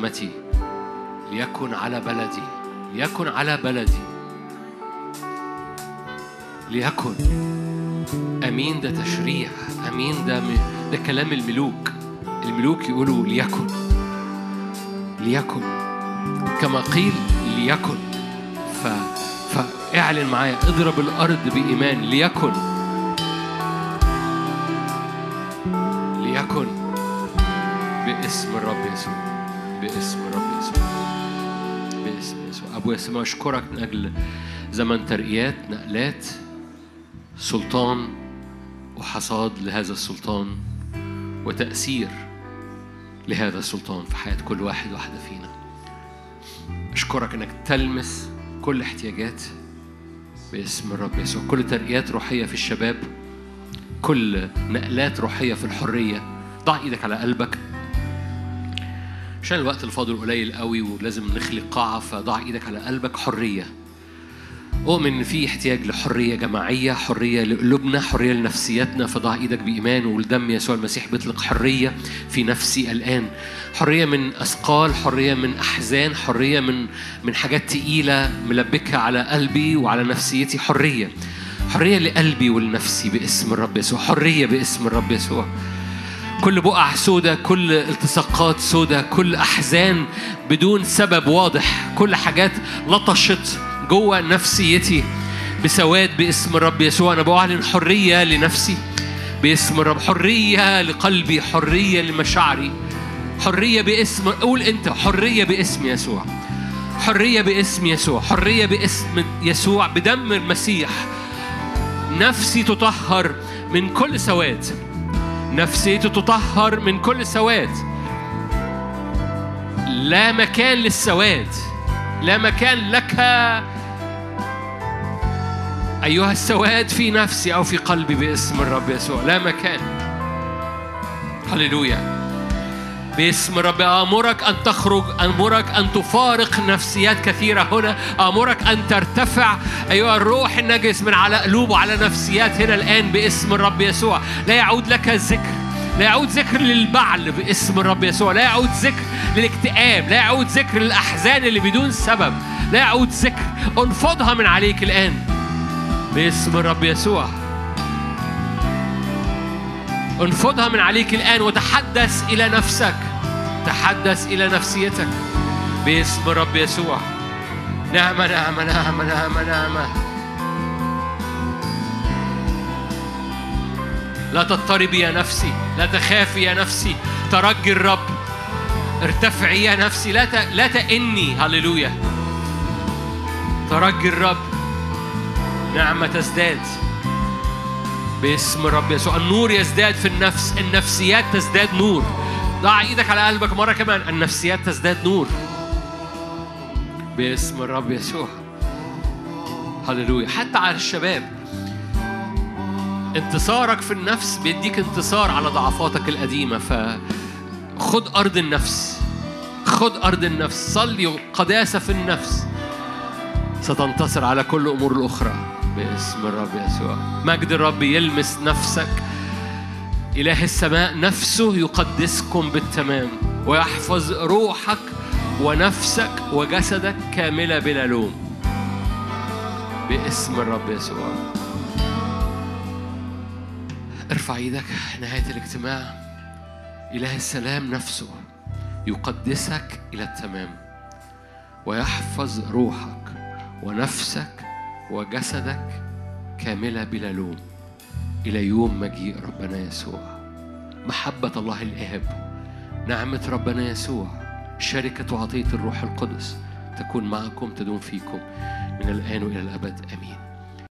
خدمتي ليكن على بلدي ليكن على بلدي. ليكن. أمين ده تشريع أمين ده م... ده كلام الملوك. الملوك يقولوا ليكن. ليكن. كما قيل ليكن. ف... فاعلن معايا اضرب الأرض بإيمان. ليكن. يسوع أشكرك من أجل زمن ترقيات نقلات سلطان وحصاد لهذا السلطان وتأثير لهذا السلطان في حياة كل واحد واحدة فينا. أشكرك أنك تلمس كل احتياجات باسم الرب يسوع. كل ترقيات روحية في الشباب كل نقلات روحية في الحرية. ضع إيدك على قلبك. عشان الوقت الفاضل قليل قوي ولازم نخلق قاعة فضع إيدك على قلبك حرية أؤمن إن في احتياج لحرية جماعية، حرية لقلوبنا، حرية لنفسياتنا، فضع إيدك بإيمان والدم يسوع المسيح بيطلق حرية في نفسي الآن. حرية من أثقال، حرية من أحزان، حرية من من حاجات تقيلة ملبكة على قلبي وعلى نفسيتي، حرية. حرية لقلبي ولنفسي باسم الرب يسوع، حرية باسم الرب يسوع. كل بقع سودة كل التصاقات سودة كل أحزان بدون سبب واضح كل حاجات لطشت جوه نفسيتي بسواد باسم الرب يسوع. أنا بعلن حرية لنفسي باسم الرب حرية لقلبي حرية لمشاعري حرية باسم قول أنت حرية باسم يسوع حرية باسم يسوع حرية باسم يسوع بدم المسيح. نفسي تطهر من كل سواد. نفسيتي تطهر من كل سواد. لا مكان للسواد. لا مكان لك. أيها السواد في نفسي أو في قلبي باسم الرب يسوع. لا مكان. هللويا. باسم الرب آمرك أن تخرج أمرك أن تفارق نفسيات كثيرة هنا آمرك أن ترتفع. أيها الروح النجس من على قلوب وعلى نفسيات هنا الآن باسم الرب يسوع. لا يعود لك الذكر لا يعود ذكر للبعل باسم الرب يسوع. لا يعود ذكر للاكتئاب لا يعود ذكر للأحزان اللي بدون سبب. لا يعود ذكر انفضها من عليك الآن باسم الرب يسوع. انفضها من عليك الآن وتحدث إلى نفسك. تحدث إلى نفسيتك. باسم الرب يسوع. نعمة نعمة نعمة نعمة نعمة لا تضطربي يا نفسي. لا تخافي يا نفسي. ترجي الرب. ارتفعي يا نفسي. لا ت... لا تئني. هللويا. ترجي الرب. نعمة تزداد. باسم الرب يسوع. النور يزداد في النفس النفسيات تزداد نور. ضع إيدك على قلبك مرة كمان. النفسيات تزداد نور. باسم الرب يسوع. هللويا. حتى على الشباب. انتصارك في النفس بيديك انتصار على ضعفاتك القديمة. فخد أرض النفس. خد أرض النفس. صلي قداسة في النفس. ستنتصر على كل أمور الأخرى. باسم الرب يسوع. مجد الرب يلمس نفسك. إله السماء نفسه يقدسكم بالتمام ويحفظ روحك ونفسك وجسدك كاملة بلا لوم. باسم الرب يسوع. ارفع إيدك نهاية الاجتماع. إله السلام نفسه يقدسك إلى التمام ويحفظ روحك ونفسك وجسدك كاملة بلا لوم إلى يوم مجيء ربنا يسوع. محبة الله الآب نعمة ربنا يسوع شركة وعطية الروح القدس تكون معكم تدوم فيكم من الآن وإلى الأبد. آمين.